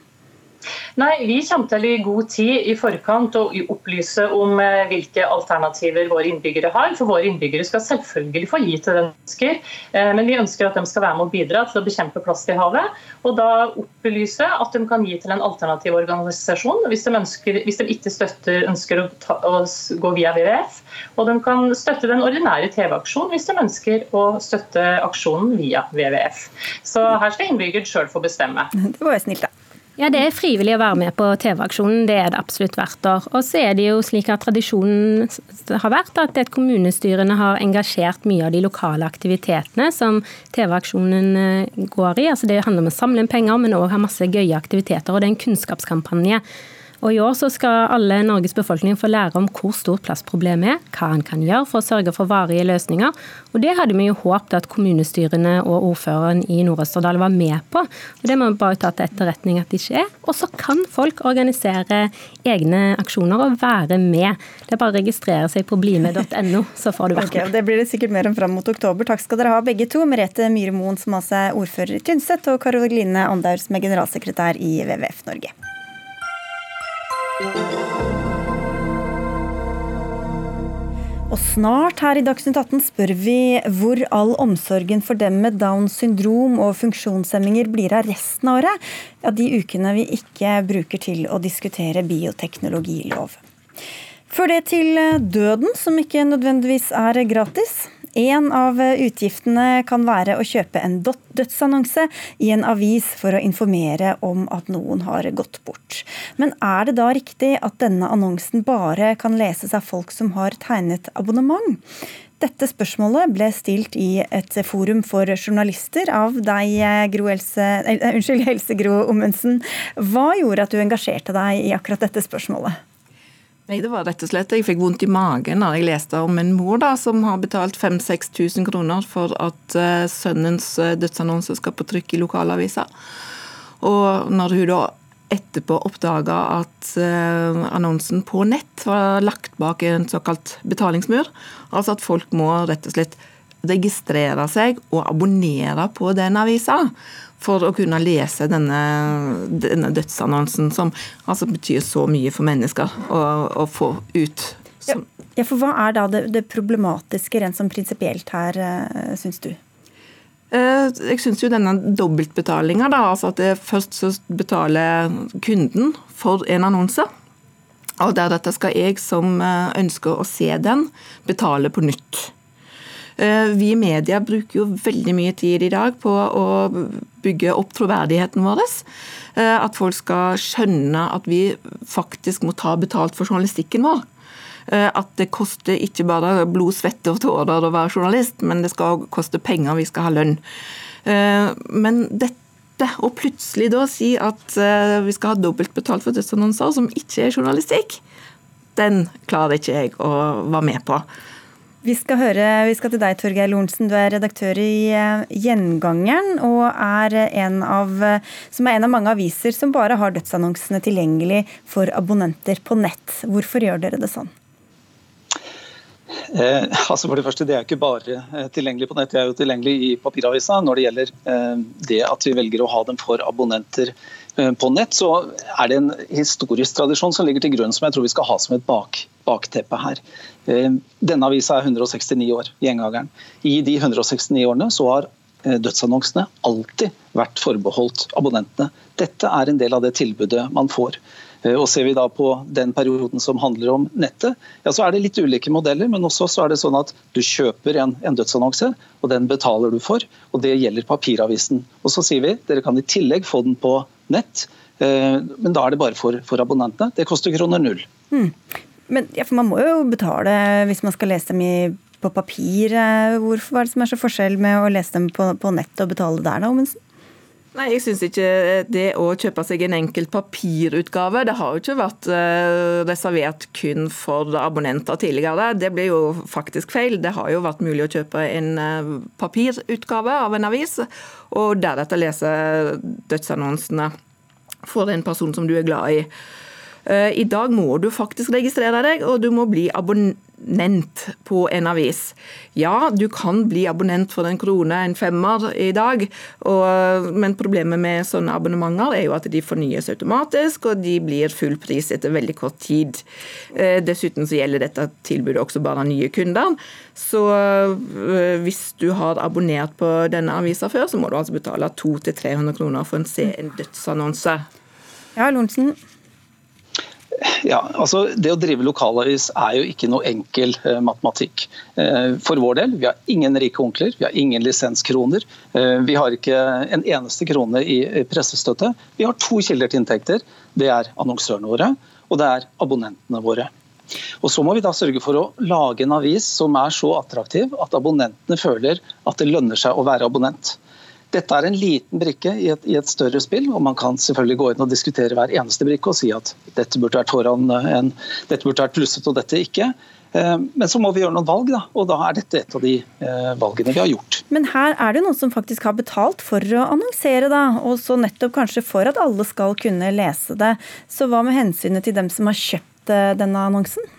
Nei, Vi kommer til i god tid i forkant å opplyse om eh, hvilke alternativer våre innbyggere har. For våre innbyggere skal selvfølgelig få gi til det de ønsker, eh, men vi ønsker at de skal være med å bidra til å bekjempe plast i havet. Og da opplyse at de kan gi til en alternativ organisasjon hvis de, ønsker, hvis de ikke støtter, ønsker å, ta, å, gå via WWF. Og de kan støtte den ordinære TV-aksjonen hvis de ønsker å støtte aksjonen via WWF. Så her skal innbyggeren sjøl få bestemme. Det var snilt, da. Ja, Det er frivillig å være med på TV-aksjonen, det er det absolutt hvert år. Og så er det jo slik at tradisjonen har vært at kommunestyrene har engasjert mye av de lokale aktivitetene som TV-aksjonen eh, går i. Altså Det handler om å samle inn penger, men òg ha masse gøye aktiviteter. Og det er en kunnskapskampanje. Og I år så skal alle Norges befolkning få lære om hvor stort plastproblemet er, hva en kan gjøre for å sørge for varige løsninger. Og Det hadde vi jo håpet at kommunestyrene og ordføreren i Nord-Østerdal var med på. Og Det må vi bare ta til etterretning at de ikke er. Og så kan folk organisere egne aksjoner og være med. Det er bare å registrere seg på blime.no, så får du være med. det blir det sikkert mer om fram mot oktober. Takk skal dere ha begge to. Merete Myhre Moen, som altså er ordfører i Tynset, og Karoline Andaur, som er generalsekretær i WWF Norge. Og snart her i Dagsnytt 18 spør vi hvor all omsorgen for dem med Downs syndrom og funksjonshemminger blir av resten av året. Ja, de ukene vi ikke bruker til å diskutere bioteknologilov. Før det til døden, som ikke nødvendigvis er gratis. En av utgiftene kan være å kjøpe en dødsannonse i en avis for å informere om at noen har gått bort. Men er det da riktig at denne annonsen bare kan leses av folk som har tegnet abonnement? Dette spørsmålet ble stilt i et forum for journalister av deg, Gro Else, eh, unnskyld, Helse Gro Ommundsen. Hva gjorde at du engasjerte deg i akkurat dette spørsmålet? Nei, det var rett og slett Jeg fikk vondt i magen når jeg leste om en mor da, som har betalt 5000-6000 kroner for at uh, sønnens uh, dødsannonse skal på trykk i lokalavisa. Og når hun da etterpå oppdaga at uh, annonsen på nett var lagt bak en såkalt betalingsmur, altså at folk må rett og slett registrere seg og abonnere på den avisa for å kunne lese denne, denne dødsannonsen, som altså betyr så mye for mennesker å, å få ut. Ja, ja, for Hva er da det, det problematiske rent som prinsipielt her, eh, syns du? Eh, jeg syns jo denne dobbeltbetalinga, altså at det først så betaler kunden for en annonse. Og deretter skal jeg som eh, ønsker å se den, betale på nytt. Eh, vi i media bruker jo veldig mye tid i dag på å bygge opp troverdigheten vår. Eh, at folk skal skjønne at vi faktisk må ta betalt for journalistikken vår. Eh, at det koster ikke bare blod, svette og tårer å være journalist, men det skal koste penger, vi skal ha lønn. Men dette å plutselig da si at vi skal ha dobbelt betalt for dødsannonser som ikke er journalistikk, den klarer ikke jeg å være med på. Vi skal, høre, vi skal til deg, Torgeir Lorentzen. Du er redaktør i eh, Gjengangeren, og er en av, som er en av mange aviser som bare har dødsannonsene tilgjengelig for abonnenter på nett. Hvorfor gjør dere det sånn? Eh, altså for Det første, det er ikke bare eh, tilgjengelig på nett, det er jo tilgjengelig i papiravisa. Når det gjelder eh, det at vi velger å ha dem for abonnenter eh, på nett, så er det en historisk tradisjon som ligger til grunn som jeg tror vi skal ha som et bak, bakteppe her. Eh, denne avisa er 169 år, gjengangeren. I de 169 årene så har eh, dødsannonsene alltid vært forbeholdt abonnentene. Dette er en del av det tilbudet man får. Eh, og Ser vi da på den perioden som handler om nettet, ja, så er det litt ulike modeller. Men også så er det sånn at du kjøper en, en dødsannonse, og den betaler du for. og Det gjelder papiravisen. Og Så sier vi dere kan i tillegg få den på nett, men da er det bare for, for abonnentene. Det koster kroner null. Mm. Men ja, for man må jo betale hvis man skal lese dem i, på papir. Eh, hvorfor er det som er så forskjell med å lese dem på, på nett og betale der, da, Omensen? Nei, jeg syns ikke det å kjøpe seg en enkelt papirutgave Det har jo ikke vært uh, reservert kun for abonnenter tidligere. Det blir jo faktisk feil. Det har jo vært mulig å kjøpe en uh, papirutgave av en avis, og deretter lese dødsannonsene for en person som du er glad i. Eh, I dag må du faktisk registrere deg, og du må bli abonnent på en avis. Ja, du kan bli abonnent for en krone, en femmer i dag, og, men problemet med sånne abonnementer er jo at de fornyes automatisk, og de blir full pris etter veldig kort tid. Eh, dessuten så gjelder dette tilbudet også bare nye kunder. Så eh, hvis du har abonnert på denne avisa før, så må du altså betale 200-300 kroner for en, en dødsannonse. Ja, Lorentzen. Ja, altså Det å drive lokalavis er jo ikke noe enkel eh, matematikk. Eh, for vår del, vi har ingen rike onkler, vi har ingen lisenskroner. Eh, vi har ikke en eneste krone i pressestøtte. Vi har to kilder til inntekter. Det er annonsørene våre, og det er abonnentene våre. Og Så må vi da sørge for å lage en avis som er så attraktiv at abonnentene føler at det lønner seg å være abonnent. Dette er en liten brikke i et, i et, større spill, og man kan selvfølgelig gå inn og diskutere hver eneste brikke og si at dette burde vært foran en, dette burde vært plusset og dette ikke. Eh, men så må vi gjøre noen valg, da, og da er dette et av de eh, valgene vi har gjort. Men her er det noen som faktisk har betalt for å annonsere, da, og så nettopp kanskje for at alle skal kunne lese det. Så hva med hensynet til dem som har kjøpt eh, denne annonsen?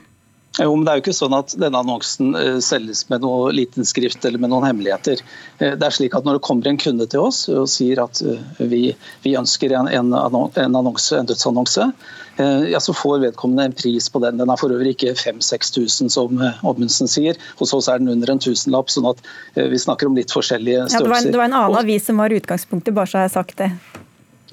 Jo, men Det er jo ikke sånn at denne annonsen eh, selges med noe liten skrift eller med noen hemmeligheter. Eh, det er slik at Når det kommer en kunde til oss og sier at eh, vi, vi ønsker en, en, annonse, en dødsannonse, ja, så får vedkommende en pris på den. Den er for øvrig ikke 5000-6000 som Ommundsen sier. Hos oss er den under en tusenlapp, sånn at vi snakker om litt forskjellige størrelser. Ja, det, var en, det var en annen avis som var utgangspunktet, bare så har jeg sagt det.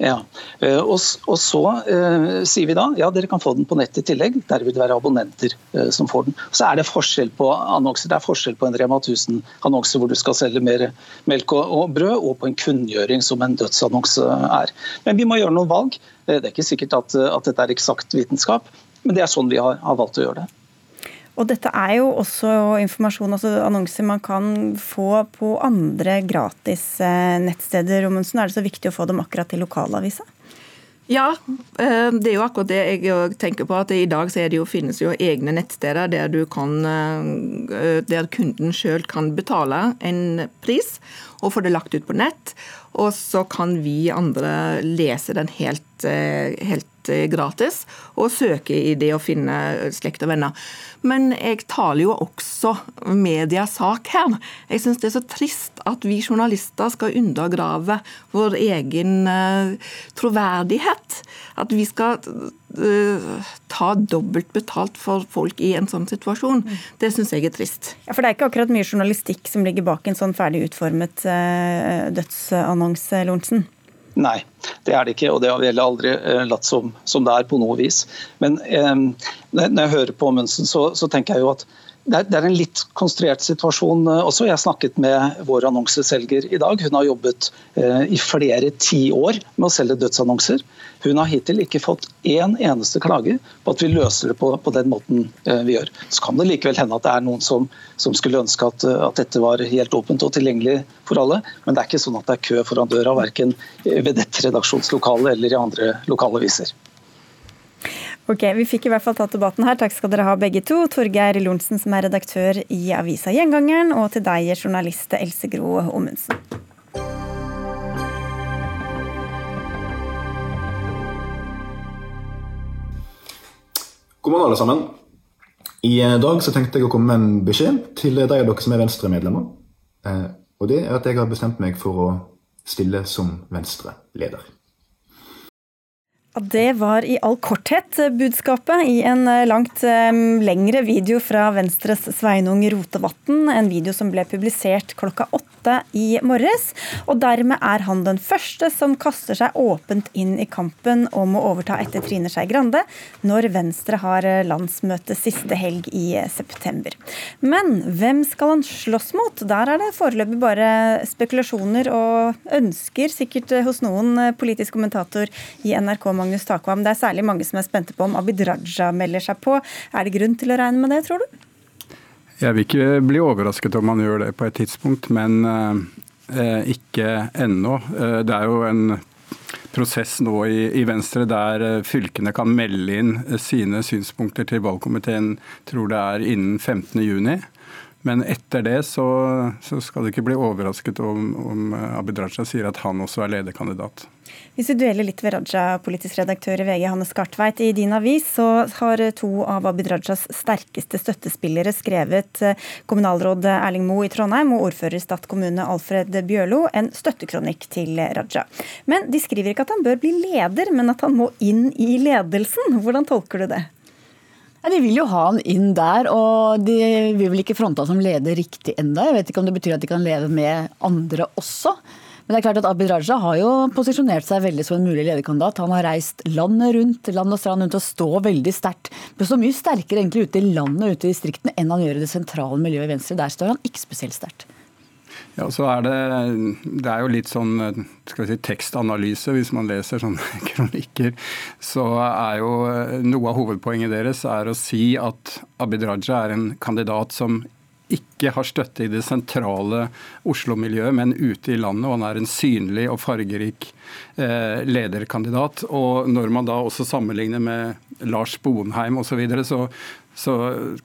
Ja, eh, og, og så uh, sier vi da ja, dere kan få den på nett i tillegg. Der vil det være abonnenter uh, som får den. Så er det forskjell på annonser. Det er forskjell på en Rema 1000-annonse hvor du skal selge mer melk og, og, brød, og på en kunngjøring som en dødsannonse er. Men vi må gjøre noen valg. Det er ikke sikkert at, at dette er eksakt vitenskap, men det er sånn vi har, har valgt å gjøre det. Og dette er jo også informasjon, altså annonser man kan få på andre gratis eh, nettsteder. Rommensen, er det så viktig å få dem akkurat til lokalavisa? Ja, eh, det er jo akkurat det jeg tenker på. at I dag det jo, finnes jo egne nettsteder der, kan, eh, der kunden sjøl kan betale en pris og få det lagt ut på nett. Og så kan vi andre lese den helt, helt helt eh, gratis å søke i det å finne slekt og venner. Men jeg taler jo også medias sak her. Jeg syns det er så trist at vi journalister skal undergrave vår egen uh, troverdighet. At vi skal ta dobbelt betalt for folk i en sånn situasjon. Det syns jeg er trist. Ja, For det er ikke akkurat mye journalistikk som ligger bak en sånn ferdig utformet dødsannonse, Lorentzen? Nei, det er det ikke, og det har vi heller aldri eh, latt som, som, det er på noe vis. Men eh, når jeg hører på Amundsen, så, så, tenker jeg jo at det er, en litt konstruert situasjon eh, også. Jeg snakket med vår annonseselger i dag. Hun har jobbet eh, i flere tiår med å selge dødsannonser. Hun har hittil ikke fått én eneste klage på at vi løser det på, på den måten eh, vi gjør. Så kan det likevel hende at det er noen som, som skulle ønske at, at, dette var helt åpent og tilgjengelig for alle. Men det er ikke sånn at det er kø foran døra, verken ved dette redaksjonslokalet eller i andre lokalaviser. Ok, Vi fikk i hvert fall tatt debatten her. Takk skal dere ha begge to. Torgeir Lorentzen, som er redaktør i avisa Gjengangeren, og til deg, journalist Else Gro Ommundsen. God morgen, alle sammen. I dag så tenkte jeg å komme med en beskjed til de av dere som er Venstre-medlemmer. Eh, og det er at jeg har bestemt meg for å stille som Venstre-leder. Det var i all korthet budskapet i en eh, langt eh, lengre video fra Venstres Sveinung Rotevatn. En video som ble publisert klokka åtte i morges. Og dermed er han den første som kaster seg åpent inn i kampen om å overta etter Trine Skei Grande, når Venstre har eh, landsmøte siste helg i september. Men hvem skal han slåss mot? Der er det foreløpig bare spekulasjoner og ønsker, sikkert hos noen politisk kommentator i NRK. Magnus Takvam. Det er særlig mange som er spente på om Abid Raja melder seg på. Er det grunn til å regne med det, tror du? Jeg vil ikke bli overrasket om han gjør det på et tidspunkt, men eh, ikke ennå. Eh, det er jo en prosess nå i, i, Venstre der eh, fylkene kan melde inn sine synspunkter til valgkomiteen, tror det er innen 15.6. Men etter det så, så, skal du ikke bli overrasket om, om Abid Raja sier at han også er lederkandidat. Hvis vi dueller litt ved Raja, politisk redaktør i VG, Hanne Skartveit. I din avis så har to av Abid Rajas sterkeste støttespillere skrevet eh, kommunalråd Erling Moe i Trondheim og ordfører i Stad kommune Alfred Bjørlo en støttekronikk til Raja. Men de skriver ikke at han bør bli leder, men at han må inn i ledelsen. Hvordan tolker du det? De vil jo ha han inn der, og de vil vel ikke fronte han som leder riktig enda. Jeg vet ikke om det betyr at de kan leve med andre også. Men det er klart at Abid Raja har jo posisjonert seg veldig som en mulig lederkandidat. Han har reist landet rundt, land og strand rundt og står veldig sterkt. Så mye sterkere egentlig ute i landet og ute i distriktene enn han gjør i det sentrale miljøet i Venstre. Der står han ikke spesielt sterkt. Ja, så er det, det er jo litt sånn skal vi si, tekstanalyse. Hvis man leser sånne kronikker, så er jo noe av hovedpoenget deres er å si at Abid Raja er en kandidat som ikke har støtte i det sentrale Oslo-miljøet, men ute i landet. Og han er en synlig og fargerik eh, lederkandidat. Og når man da også sammenligner med Lars Bonheim osv., så, videre, så så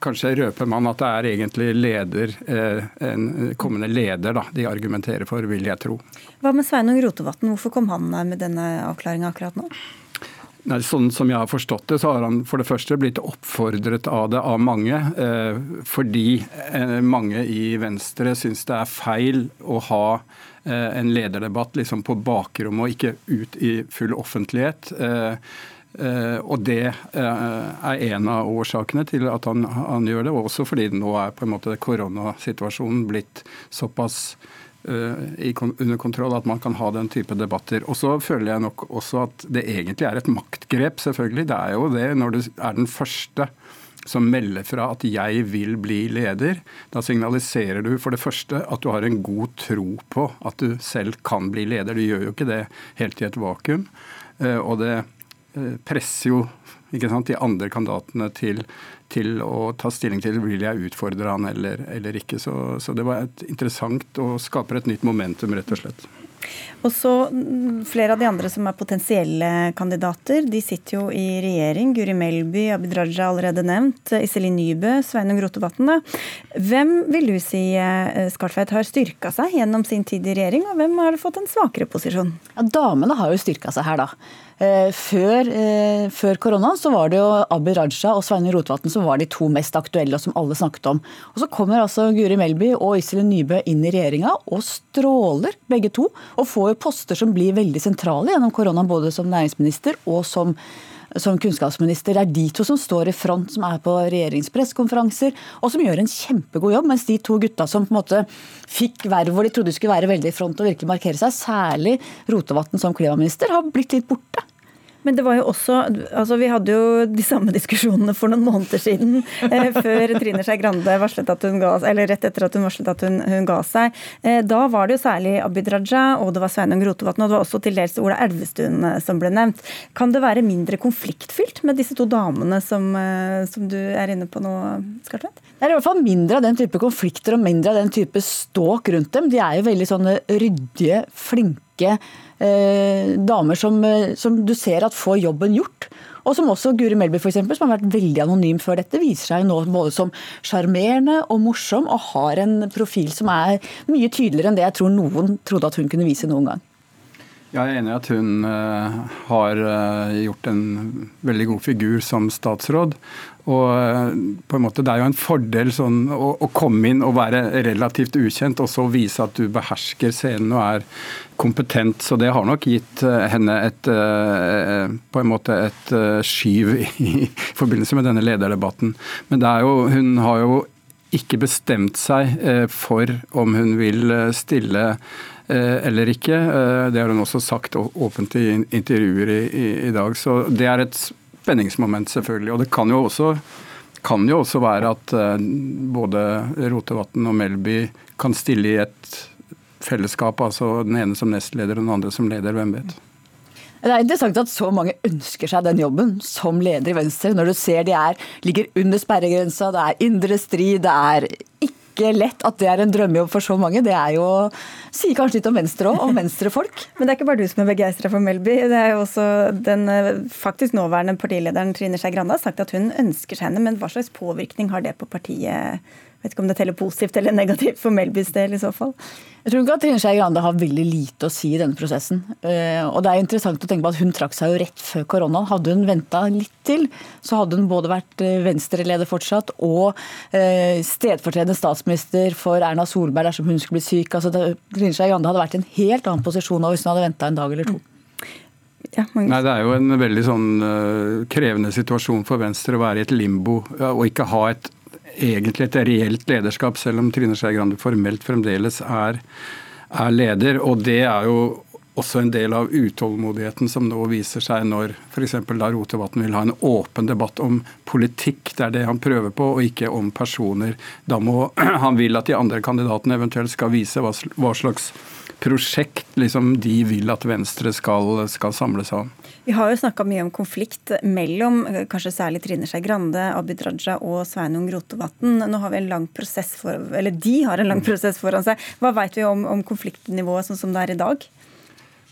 kanskje røper man at det er egentlig leder, eh, en kommende leder da, de argumenterer for, vil jeg tro. Hva med Sveinung Rotevatn, hvorfor kom han med denne avklaringa akkurat nå? Nei, sånn som jeg har forstått det, så har han for det første blitt oppfordret av det av mange. Eh, fordi eh, mange i Venstre syns det er feil å ha eh, en lederdebatt liksom på bakrommet og ikke ut i full offentlighet. Eh, og det uh, er en av årsakene til at han, han, gjør det, også fordi nå er på en måte koronasituasjonen blitt såpass under kontroll, at man kan ha den type debatter. Og så føler jeg nok også at det egentlig er et maktgrep, selvfølgelig. Det er jo det når du er den første som melder fra at 'jeg vil bli leder', da signaliserer du for det første at du har en god tro på at du selv kan bli leder. Du gjør jo ikke det helt i et vakuum. Eh, og det eh, presser jo sant, de andre kandidatene til til å ta stilling til vil jeg utfordre han eller, eller ikke. Så, så, det var et interessant og skaper et nytt momentum, rett og slett. Og så mm, Flere av de andre som er potensielle kandidater, de sitter jo i regjering. Guri Melby, Abid Raja allerede nevnt, Iselin Nybø, Sveinung Rotevatn. Hvem vil du si eh, Skartveit har styrka seg gjennom sin tid i regjering, og hvem har fått en svakere posisjon? Ja, damene har jo styrka seg her, da. Eh, før, eh, før korona så var det jo Abid Raja og Sveinung Rotevatn som var de to mest aktuelle, og som alle snakket om. Og Så kommer altså Guri Melby og Iselin Nybø inn i regjeringa og stråler begge to. Og får jo poster som blir veldig sentrale gjennom korona, både som næringsminister og som som kunnskapsminister. Det er de to som står i front, som er på regjeringspressekonferanser, og som gjør en kjempegod jobb. Mens de to gutta som på en måte fikk verv hvor de trodde de skulle være veldig i front og virkelig markere seg, særlig Rotevatn som klimaminister, har blitt litt borte. Men det var jo også altså Vi hadde jo de samme diskusjonene for noen måneder siden, eh, før Trine Skei Grande varslet at hun ga eller rett etter at hun varslet at hun, hun ga seg. Eh, da var det jo særlig Abid Raja og det var Sveinung Rotevatn og det var også til dels Ola Elvestuen eh, som ble nevnt. Kan det være mindre konfliktfylt med disse to damene som, eh, som du er inne på nå, Skartvedt? Det er i hvert fall mindre av den type konflikter og mindre av den type ståk rundt dem. De er jo veldig sånne ryddige, flinke damer som, eh, som, du ser at får jobben gjort. Og som også Guri Melby, for eksempel, som har vært veldig anonym før dette, viser seg nå både som sjarmerende og morsom, og har en profil som er mye tydeligere enn det jeg tror noen trodde at hun kunne vise noen gang. Jeg er enig i at hun uh, har gjort en veldig god figur som statsråd. Og på en måte Det er jo en fordel sånn, å, å, komme inn og være relativt ukjent, og så vise at du behersker scenen og er kompetent. Så det har nok gitt henne et på en måte et skyv i, forbindelse med denne lederdebatten. Men jo, hun har jo ikke bestemt seg for om hun vil stille Eh, eller ikke. Eh, det har hun også sagt åpent i intervjuer i, i, i, dag. Så det er et spenningsmoment, selvfølgelig. Og det kan jo også, kan jo også være at eh, både Rotevatn og Melby kan stille i et fellesskap, altså den ene som nestleder og den andre som leder, hvem vet. Det er interessant at så mange ønsker seg den jobben som leder i Venstre, når du ser de er, ligger under sperregrensa, det er indre strid, det er ikke lett at det er en drømmejobb for så mange. Det er jo, sier kanskje litt om Venstre òg, om venstrefolk. Men det er ikke bare du som er begeistra for Melby. Det er jo også den eh, faktisk nåværende partilederen Trine Skei Grande har sagt at hun ønsker seg henne, men hva slags påvirkning har det på partiet? Vet ikke om det teller positivt eller negativt for Melbys del i så fall. Jeg tror ikke at Trine Skei Grande har veldig lite å si i denne prosessen. Eh, og det er interessant å tenke på at Hun trakk seg jo rett før korona. Hadde hun venta litt til, så hadde hun både vært venstreleder Venstre-leder fortsatt og eh, stedfortredende statsminister for Erna Solberg dersom hun skulle bli syk. Altså, Trine Skei Grande hadde vært i en helt annen posisjon hvis hun hadde venta en dag eller to. Ja, Nei, Det er jo en veldig sånn uh, krevende situasjon for Venstre å være i et limbo og ikke ha et egentlig et reelt lederskap, selv om Trine Skei Grande formelt fremdeles er, er, leder. Og det er jo også en del av utålmodigheten som nå viser seg når f.eks. da Rotevatn vil ha en åpen debatt om politikk, det er det han prøver på, og ikke om personer. Da må han vil at de andre kandidatene eventuelt skal vise hva, slags prosjekt liksom, de vil at Venstre skal, skal samle om. Vi har jo snakka mye om konflikt mellom kanskje særlig Trine Skei Grande, Abid Raja og Sveinung Rotevatn. Nå har vi en lang prosess for, eller De har en lang prosess foran seg. Hva vet vi om, om konfliktnivået sånn som det er i dag?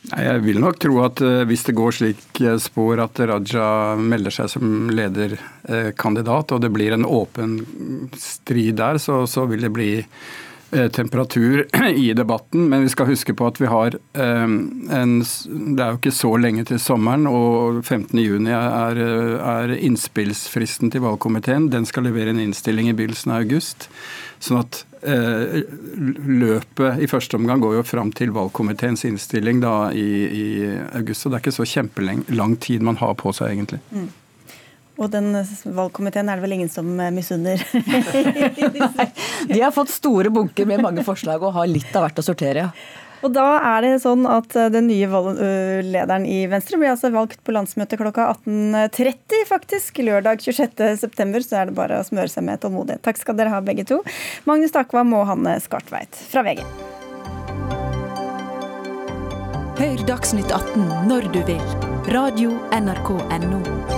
Jeg vil nok tro at eh, hvis det går slik eh, spor at Raja melder seg som lederkandidat, og det blir en åpen strid der, så, så vil det bli Eh, temperatur i debatten, men vi skal huske på at vi har eh, en Det er jo ikke så lenge til sommeren, og 15.6 er, er innspillsfristen til valgkomiteen. Den skal levere en innstilling i begynnelsen av august. Sånn at eh, løpet i første omgang går jo fram til valgkomiteens innstilling da i, i august. Så det er ikke så kjempelang tid man har på seg, egentlig. Mm. Og den valgkomiteen er det vel ingen som eh, misunner? De har fått store bunker med mange forslag og har litt av hvert å sortere. Og da er det sånn at eh, den nye lederen i Venstre blir altså valgt på landsmøtet klokka 18.30, faktisk. Lørdag 26.9, så er det bare å smøre seg med tålmodighet. Takk skal dere ha, begge to. Magnus Takvam og Hanne Skartveit fra VG. Hør Dagsnytt 18 når du vil. Radio NRK Radio.nrk.no.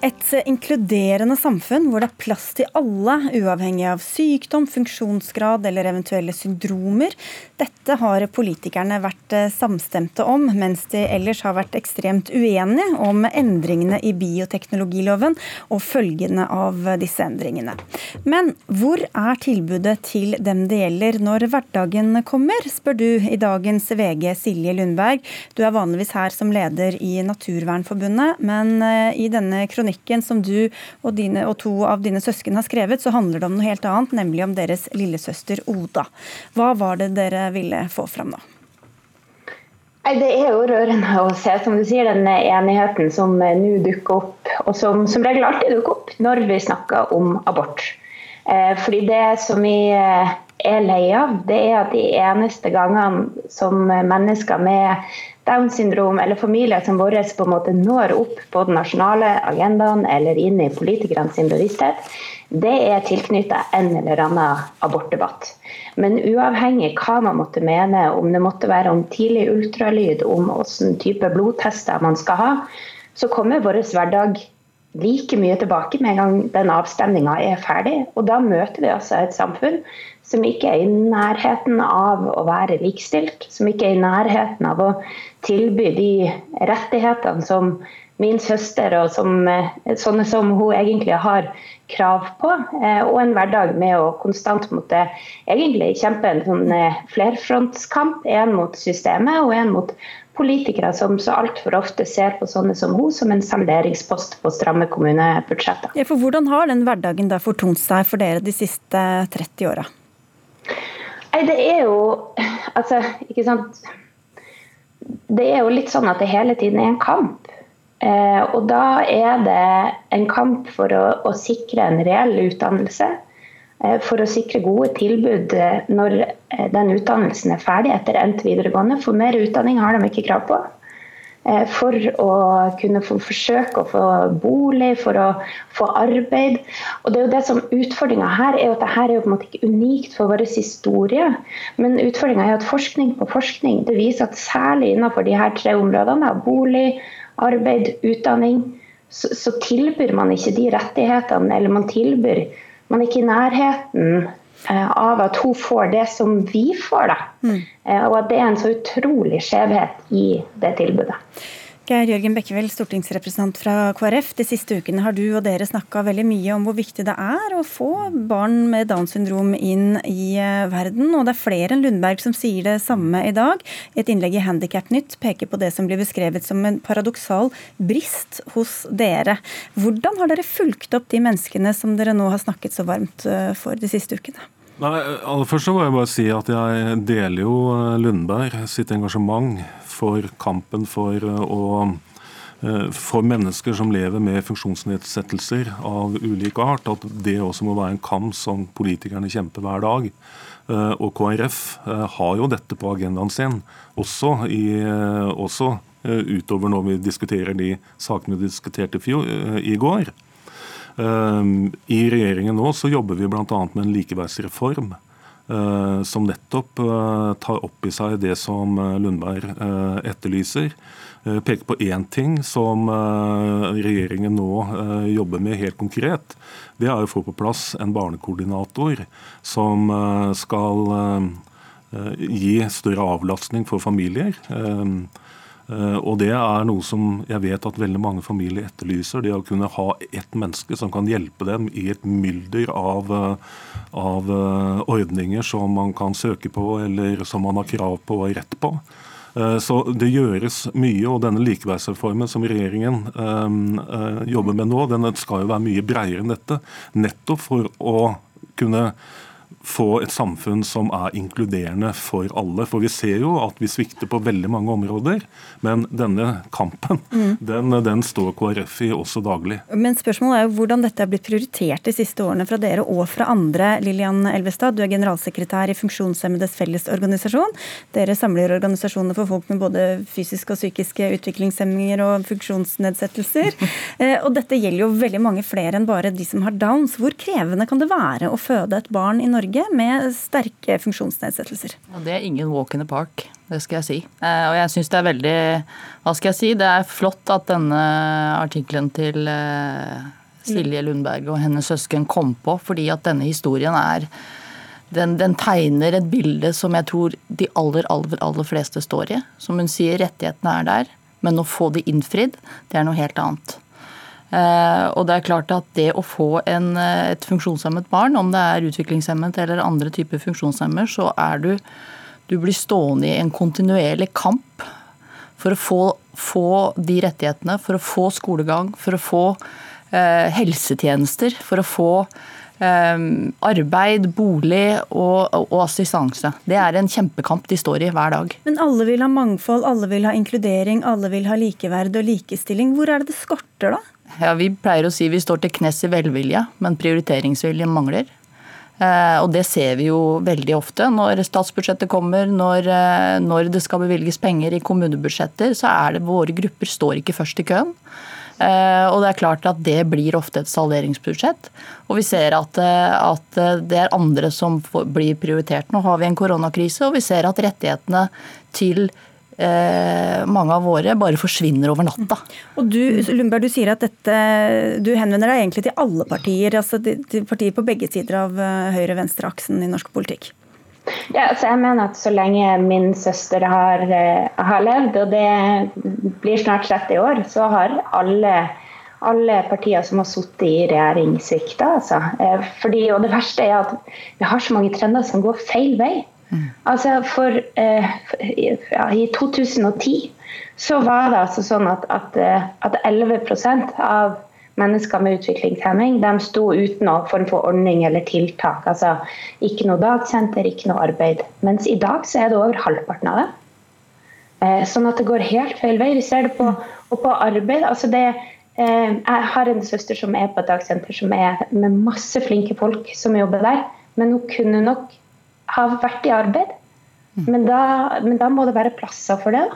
Et inkluderende samfunn hvor det er plass til alle, uavhengig av sykdom, funksjonsgrad eller eventuelle syndromer. Dette har politikerne vært eh, samstemte om, mens de ellers har vært ekstremt uenige om endringene i bioteknologiloven og følgene av disse endringene. Men hvor er tilbudet til dem det gjelder når hverdagen kommer, spør du i dagens VG Silje Lundberg. Du er vanligvis her som leder i Naturvernforbundet, men eh, i denne kronikken kronikken som du og, dine, og to av dine søsken har skrevet, så handler det om noe helt annet, nemlig om deres lillesøster Oda. Hva var det dere ville få fram nå? Det er jo rørende å se som du sier, den enigheten som nå dukker opp, og som som regel alltid dukker opp når vi snakker om abort. Eh, fordi det som vi eh, er lei av, det er at de eneste gangene som mennesker med Downs syndrom eller familier som våre på en måte når opp på den nasjonale agendaen eller inn i politikernes bevissthet, det er tilknyttet en eller annen abortdebatt. Men uavhengig hva man måtte mene, om det måtte være om tidlig ultralyd, om hvilken type blodtester man skal ha, så kommer vår hverdag like mye tilbake med en gang den avstemninga er ferdig. Og da møter vi altså et samfunn som ikke er i nærheten av å være likestilt, som ikke er i nærheten av å tilby de rettighetene som min søster og som, eh, sånne som hun egentlig har krav på. Eh, og en hverdag med å konstant måtte egentlig kjempe en sånn eh, flerfrontskamp. En mot systemet og en mot politikere som så altfor ofte ser på sånne som hun som en salderingspost på stramme kommunebudsjetter. Ja, for hvordan har den hverdagen da fortont seg for dere de siste 30 åra? Nei, det er jo Altså, ikke sant. Det er jo litt sånn at det hele tiden er en kamp. Eh, og da er det en kamp for å, å sikre en reell utdannelse. Eh, for å sikre gode tilbud eh, når den utdannelsen er ferdig etter endt videregående. For mer utdanning har de ikke krav på. For å kunne få forsøke å få bolig, for å få arbeid. Og det er jo det som Utfordringa her er at dette er jo på en måte ikke unikt for vår historie. Men utfordringa er at forskning på forskning det viser at særlig innenfor de her tre områdene, bolig, arbeid, utdanning, så, så tilbyr man ikke de rettighetene, eller man tilbyr man er ikke i nærheten Eh, av at hun får det som vi får. Da. Mm. Eh, og at det er en så utrolig skjevhet i det tilbudet. Geir Jørgen Bekkevold, stortingsrepresentant fra KrF. De siste ukene har du og dere snakka veldig mye om hvor viktig det er å få barn med Downs syndrom inn i eh, verden. Og det er flere enn Lundberg som sier det samme i dag. Et innlegg i Handikapnytt peker på det som blir beskrevet som en paradoksal brist hos dere. Hvordan har dere fulgt opp de menneskene som dere nå har snakket så varmt eh, for de siste ukene? Nei, aller først så må jeg bare si at jeg deler jo eh, Lundberg sitt engasjement for kampen for, eh, å, eh, for mennesker som lever med funksjonsnedsettelser av ulik art. At det også må være en kamp som politikerne kjemper hver dag. Og KrF har jo dette på agendaen sin, også, i, også utover når vi diskuterer de sakene vi diskuterte i går. I regjeringen nå så jobber vi bl.a. med en likeverdsreform. Eh, som nettopp eh, tar opp i seg det som eh, Lundberg etterlyser. Peker på én ting som regjeringen nå jobber med helt konkret. Det er å få på plass en barnekoordinator som skal gi større avlastning for familier. Eh, og Det er noe som jeg vet at veldig mange familier etterlyser. Det å kunne ha ett menneske som kan hjelpe dem i et mylder av, eh, av eh, ordninger som man kan søke på, eller som man har krav på og rett på. Så Det gjøres mye, og denne likeverdsreformen som regjeringen jobber med nå, den skal jo være mye bredere enn dette. Nettopp for å kunne få et samfunn som er inkluderende for alle. For vi ser jo at vi svikter på veldig mange områder. Men denne kampen, mm. den, den, står KrF i også daglig. Men spørsmålet er jo hvordan dette er blitt prioritert de siste årene fra dere og fra andre. Lillian Elvestad, du er generalsekretær i Funksjonshemmedes Fellesorganisasjon. Dere samler organisasjoner for folk med både fysiske og psykiske utviklingshemminger og funksjonsnedsettelser. Eh, og dette gjelder jo veldig mange flere enn bare de som har downs. Hvor krevende kan det være å føde et barn i Norge? Norge med sterke funksjonsnedsettelser? Og det er ingen walk in the park, det skal jeg si. Eh, og jeg syns det er veldig Hva skal jeg si? Det er flott at denne artikkelen til eh, Silje Lundberg og hennes søsken kom på, fordi at denne historien er den, den, tegner et bilde som jeg tror de aller, aller, aller fleste står i. Som hun sier, rettighetene er der, men å få de innfridd, det er noe helt annet. Eh, og det er klart at det å få en, eh, et funksjonshemmet barn, om det er utviklingshemmet eller andre typer funksjonshemmer, så er du Du blir stående i en kontinuerlig kamp for å få, få de rettighetene, for å få skolegang, for å få eh, helsetjenester, for å få eh, arbeid, bolig og, og, assistanse. Det er en kjempekamp de står i hver dag. Men alle vil ha mangfold, alle vil ha inkludering, alle vil ha likeverd og likestilling. Hvor er det det skorter, da? Ja, Vi pleier å si vi står til knes i velvilje, men prioriteringsviljen mangler. Eh, og det ser vi jo veldig ofte når statsbudsjettet kommer, når, eh, når det skal bevilges penger i kommunebudsjetter, så er det våre grupper står ikke først i køen. Eh, og det er klart at det blir ofte et salderingsbudsjett. Og vi ser at, at det er andre som blir prioritert. Nå har vi en koronakrise, og vi ser at rettighetene til mange av våre bare forsvinner over natta. Og du, Lundberg, du sier at dette, du henvender deg egentlig til alle partier, altså til partier på begge sider av høyre-venstre-aksen i norsk politikk? Ja, altså jeg mener at Så lenge min søster har, uh, har, levd, og det blir snart 30 år, så har alle, alle partier som har sittet i regjering, svikta. Altså. Uh, fordi, og det verste er at vi har så mange trender som går feil vei. Altså for, uh, ja, I 2010 så var det altså sånn at, at, at 11% av mennesker med utviklingshemming de sto uten noen form for ordning eller tiltak. altså Ikke noe dagsenter, ikke noe arbeid. Mens i dag så er det over halvparten av det. Eh, sånn at det går helt feil vei. Vi ser det på, på arbeid. altså det eh, Jeg har en søster som er på et dagsenter som er med masse flinke folk som jobber der. Men hun kunne nok ha vært i arbeid. Men da, men da må det være plasser for det.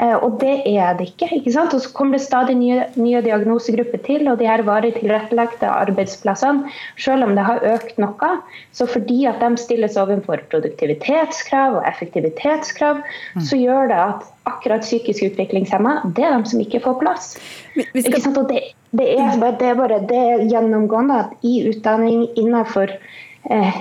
Eh, og det er det ikke. ikke sant? Og så kommer det stadig nye, nye diagnosegrupper til, og de her varig tilrettelagte arbeidsplassene, selv om det har økt noe, så fordi at de stilles overfor produktivitetskrav og effektivitetskrav, mm. så gjør det at akkurat psykisk utviklingshemma, det er de som ikke får plass. Ikke sant? Og det, det, er bare, det er bare det er gjennomgående at i utdanning innenfor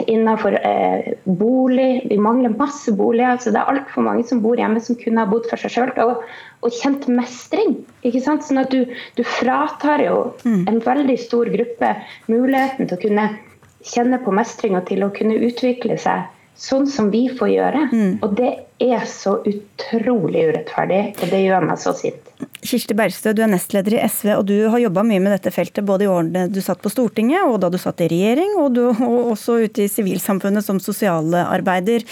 innenfor eh, bolig. Vi mangler masse boliger. så Det er altfor mange som bor hjemme som kunne ha bodd for seg sjøl. Og, og, kjent mestring. ikke sant? Sånn at du, du fratar jo mm. en veldig stor gruppe muligheten til å kunne kjenne på mestring og til å kunne utvikle seg sånn som vi får gjøre. Mm. Og det er så utrolig urettferdig, og det gjør meg så sint. Kirsti Bergstø, du er nestleder i SV, og du har jobba mye med dette feltet både i årene du satt på Stortinget, og da du satt i regjering, og, du, og også ute i sivilsamfunnet som sosialarbeider.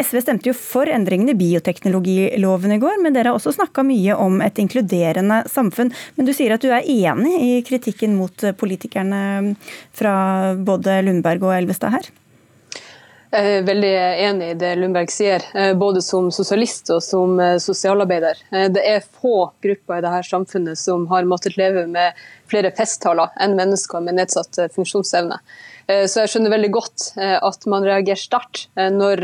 SV stemte jo for endringene i bioteknologiloven i går, men dere har også snakka mye om et inkluderende samfunn. Men du sier at du er enig i kritikken mot politikerne fra både Lundberg og Elvestad her? Jeg er veldig enig i det Lundberg sier, eh, både som sosialist og som eh, sosialarbeider. Eh, det er få grupper i dette samfunnet som har måttet leve med flere festtaler enn mennesker med nedsatt funksjonsevne. Så jeg skjønner veldig godt at man reagerer sterkt når,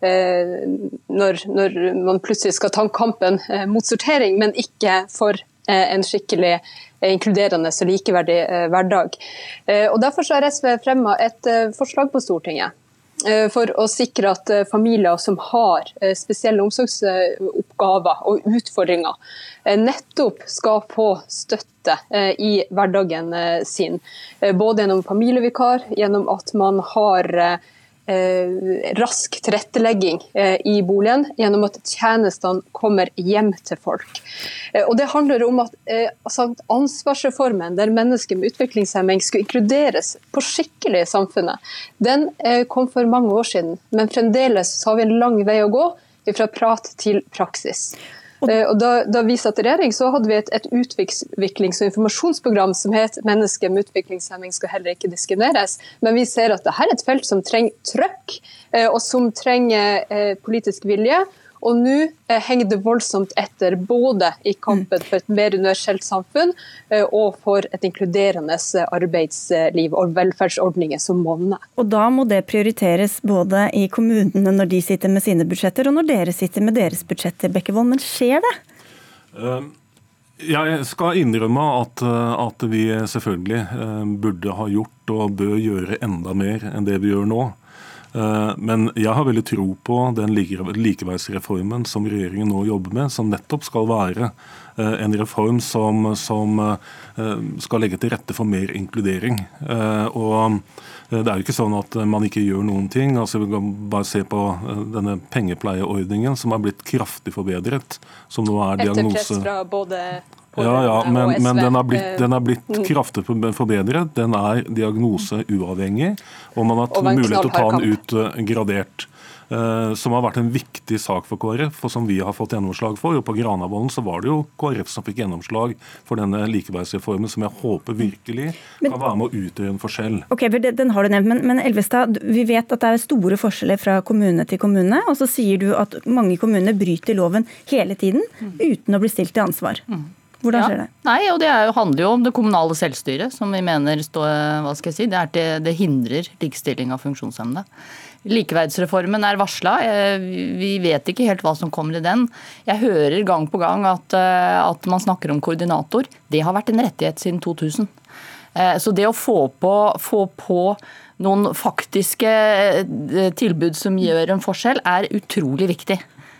når, når, man plutselig skal ta kampen mot sortering, men ikke for en skikkelig inkluderende og likeverdig hverdag. Og Derfor har SV fremma et forslag på Stortinget for å sikre at eh, familier som har eh, spesielle omsorgsoppgaver og utfordringer, nettopp skal få støtte i hverdagen sin. Både gjennom familievikar, gjennom at man har Eh, rask tilrettelegging eh, i boligen gjennom at tjenestene kommer hjem til folk. Eh, og Det handler om at altså, ansvarsreformen der mennesker med utviklingshemming skulle inkluderes på skikkelig i samfunnet, den kom for mange år siden. Men fremdeles har vi en lang vei å gå fra prat til praksis. Eh, og da, da vi satt i regjering, så hadde vi et, et utviklings- og informasjonsprogram som het 'Mennesker med utviklingshemming skal heller ikke diskrimineres'. Men vi ser at dette er et felt som trenger trøkk, eh, og som trenger eh, politisk vilje. Og nå eh, henger det voldsomt etter både i kampen for et mer universelt samfunn eh, og for et inkluderende arbeidsliv og velferdsordninger som monner. Og da må det prioriteres både i kommunene når de sitter med sine budsjetter, og når dere sitter med deres budsjetter, Bekkevold. Men skjer det? Um. jeg skal innrømme at, at, vi selvfølgelig burde ha gjort og bør gjøre enda mer enn det vi gjør nå. Eh, men jeg har veldig tro på den likeverdsreformen som regjeringen nå jobber med, som nettopp skal være eh, en reform som, som eh, skal legge til rette for mer inkludering. Og det er jo ikke sånn at man ikke gjør noen ting. Altså, vi kan bare se på denne pengepleieordningen som er blitt kraftig forbedret. Som nå er diagnose... Etter press fra både ja, ja, men, men den er blitt, den er blitt mm. kraftig forbedret. Den er diagnoseuavhengig, og man har hatt mulighet til å ta den ut uh, gradert. Uh, som har vært en viktig sak for KrF, og som vi har fått gjennomslag for. Og På Granavolden så var det jo KrF som fikk gjennomslag for denne likeverdsreformen, som jeg håper virkelig men, kan være med å utgjøre en forskjell. Ok, Den har du nevnt, men, men Elvestad, vi vet at det er store forskjeller fra kommune til kommune. Og så sier du at mange kommuner bryter loven hele tiden mm. uten å bli stilt til ansvar. Mm. Hvordan skjer det? Nei, og Det jo, handler jo om det kommunale selvstyret, som vi mener stå, hva skal jeg si, det, til, det hindrer likestilling av funksjonshemmede. Likeverdsreformen er varsla. Eh, vi vet ikke helt hva som kommer i den. Jeg hører gang på gang at, eh, at man snakker om koordinator. Det har vært en rettighet siden 2000. Eh, så det å få på, få på noen faktiske tilbud som gjør en forskjell, er utrolig viktig.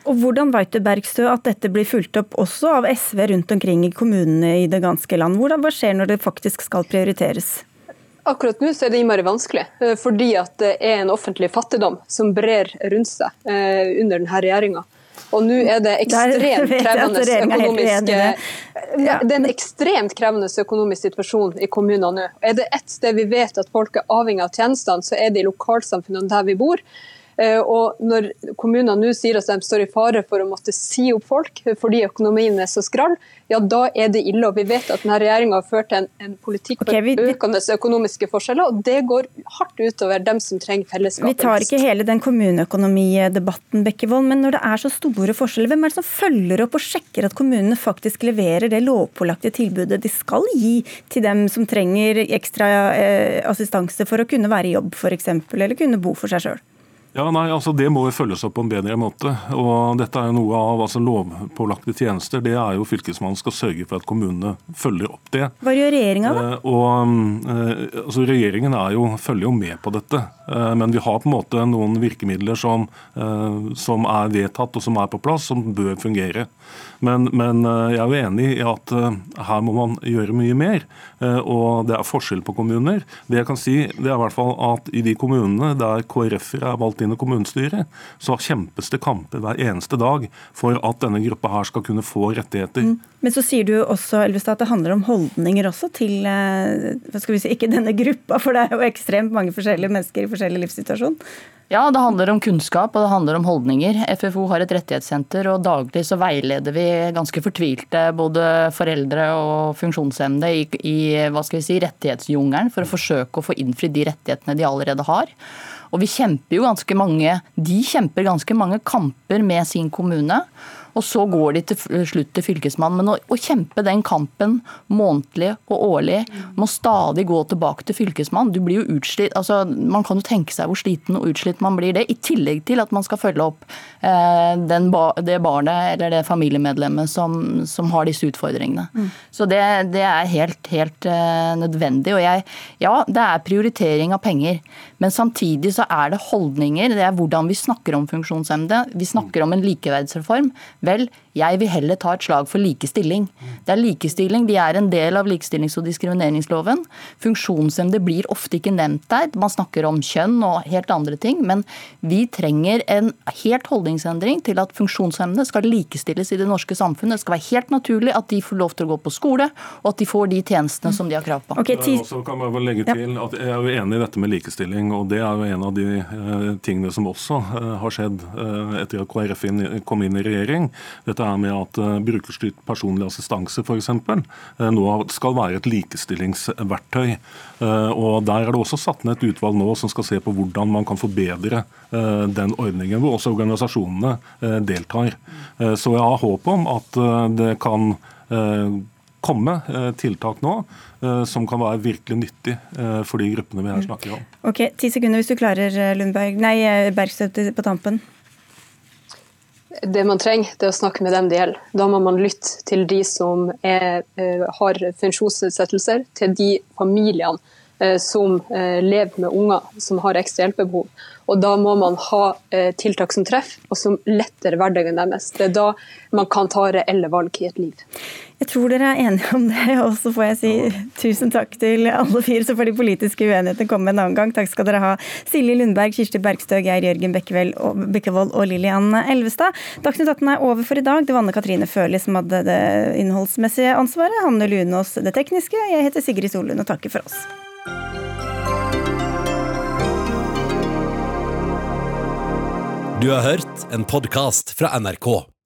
Og Hvordan vet du Bergstø, at dette blir fulgt opp også av SV rundt omkring i kommunene i det ganske land? Hvordan, hva skjer når det faktisk skal prioriteres? Akkurat nå er det innmari vanskelig, eh, fordi det er en offentlig fattigdom som brer rundt seg eh, under denne regjeringa. Og nå er det ekstremt krevende økonomisk ja. Det er en ekstremt krevende økonomisk situasjon i kommunene nå. Er det ett sted vi vet at folk er avhengig av tjenestene, så er det i lokalsamfunnene der vi bor. Eh, og når kommunene nå sier at de står i fare for å måtte si opp folk fordi økonomien er så skral, ja da er det ille. Og vi vet at denne regjeringa har ført en, en politikk for okay, vi, økende økonomiske forskjeller, og det går hardt utover dem som trenger fellesskapet. Vi tar ikke hele den kommuneøkonomidebatten, Bekkevold, men når det er så store forskjeller, hvem er det som følger opp og sjekker at kommunene faktisk leverer det lovpålagte tilbudet de skal gi til dem som trenger ekstra eh, assistanse for å kunne være i jobb f.eks., eller kunne bo for seg sjøl? Ja, nei, altså Det må jo følges opp på en bedre måte. og Dette er jo noe av altså lovpålagte tjenester. Det er jo Fylkesmannen skal sørge for at kommunene følger opp det. Hva gjør regjeringa da? Eh, og, eh, altså Regjeringen jo, følger jo med på dette. Eh, men vi har på en måte noen virkemidler som, eh, som er vedtatt og som er på plass, som bør fungere. Men, men, eh, jeg er jo enig i at her må man gjøre mye mer. Og det er forskjell på kommuner. Det jeg kan si, det er i hvert fall at i de kommunene der KrF-ere er valgt inn i kommunestyret, så kjempes det kamper hver eneste dag for at denne gruppa her skal kunne få rettigheter. Mm. Men så sier du også Elvestad, at det handler om holdninger også til hva skal vi si, ikke denne gruppa, for det er jo ekstremt mange forskjellige mennesker i forskjellig livssituasjon. Ja, det handler om kunnskap og det handler om holdninger. FFO har et rettighetssenter, og daglig så veileder vi ganske fortvilte både foreldre og funksjonshemmede i, i hva skal vi si, rettighetsjungelen for å forsøke å få innfridd de rettighetene de allerede har. Og vi kjemper jo ganske mange, De kjemper ganske mange kamper med sin kommune. Og så går de til slutt til Fylkesmannen. Men å, å kjempe den kampen månedlig og årlig, må stadig gå tilbake til Fylkesmannen. Du blir jo utslitt, altså Man kan jo tenke seg hvor sliten og utslitt man blir det. I tillegg til at man skal følge opp eh, den, det barnet eller det familiemedlemmet som, som har disse utfordringene. Mm. Så det, det, er helt, helt eh, nødvendig. Og jeg, ja, det er prioritering av penger. Men samtidig så er det holdninger. Det er hvordan vi snakker om funksjonshemmede. Vi snakker om en likeverdsreform. Vel, jeg vil heller ta et slag for likestilling. Det er likestilling, De er en del av likestillings- og diskrimineringsloven. Funksjonshemmede blir ofte ikke nevnt der. Man snakker om kjønn og helt andre ting. Men vi trenger en helt holdningsendring til at funksjonshemmede skal likestilles i det norske samfunnet. Det skal være helt naturlig at de får lov til å gå på skole, og at de får de tjenestene som de har krav på. Okay, jeg kan bare legge til at jeg er enig i dette med likestilling, og det er jo en av de eh, tingene som også eh, har skjedd eh, etter at KrF kom inn i regjering. Dette er med at brukerstyrt personlig assistanse f.eks. Nå skal være et likestillingsverktøy. Og Der er det også satt ned et utvalg nå som skal se på hvordan man kan forbedre den ordningen, hvor også organisasjonene deltar. Så jeg har håp om at det kan komme tiltak nå som kan være virkelig nyttig for de gruppene vi her snakker om. Ok, Ti sekunder hvis du klarer, Lundberg. Nei, Bergstøt på tampen. Det man trenger, det er å snakke med dem det gjelder. Da må man lytte til de som er, eh, har funksjonsnedsettelser, til de familiene eh, som eh, lever med unger som har ekstra hjelpebehov. Og Da må man ha tiltak som treffer, og som letter hverdagen deres. Det er da man kan ta reelle valg i et liv. Jeg tror dere er enige om det, og så får jeg si tusen takk til alle fire. Så får de politiske uenighetene komme en annen gang. Takk skal dere ha, Silje Lundberg, Kirsti Bergstø, Geir Jørgen Bekkevold og Lillian Elvestad. Dagsnytt 18 er over for i dag. Det var Anne Katrine Førli som hadde det innholdsmessige ansvaret. Hanne Lunås det tekniske. Jeg heter Sigrid Solund og takker for oss. Du har hørt en podkast fra NRK.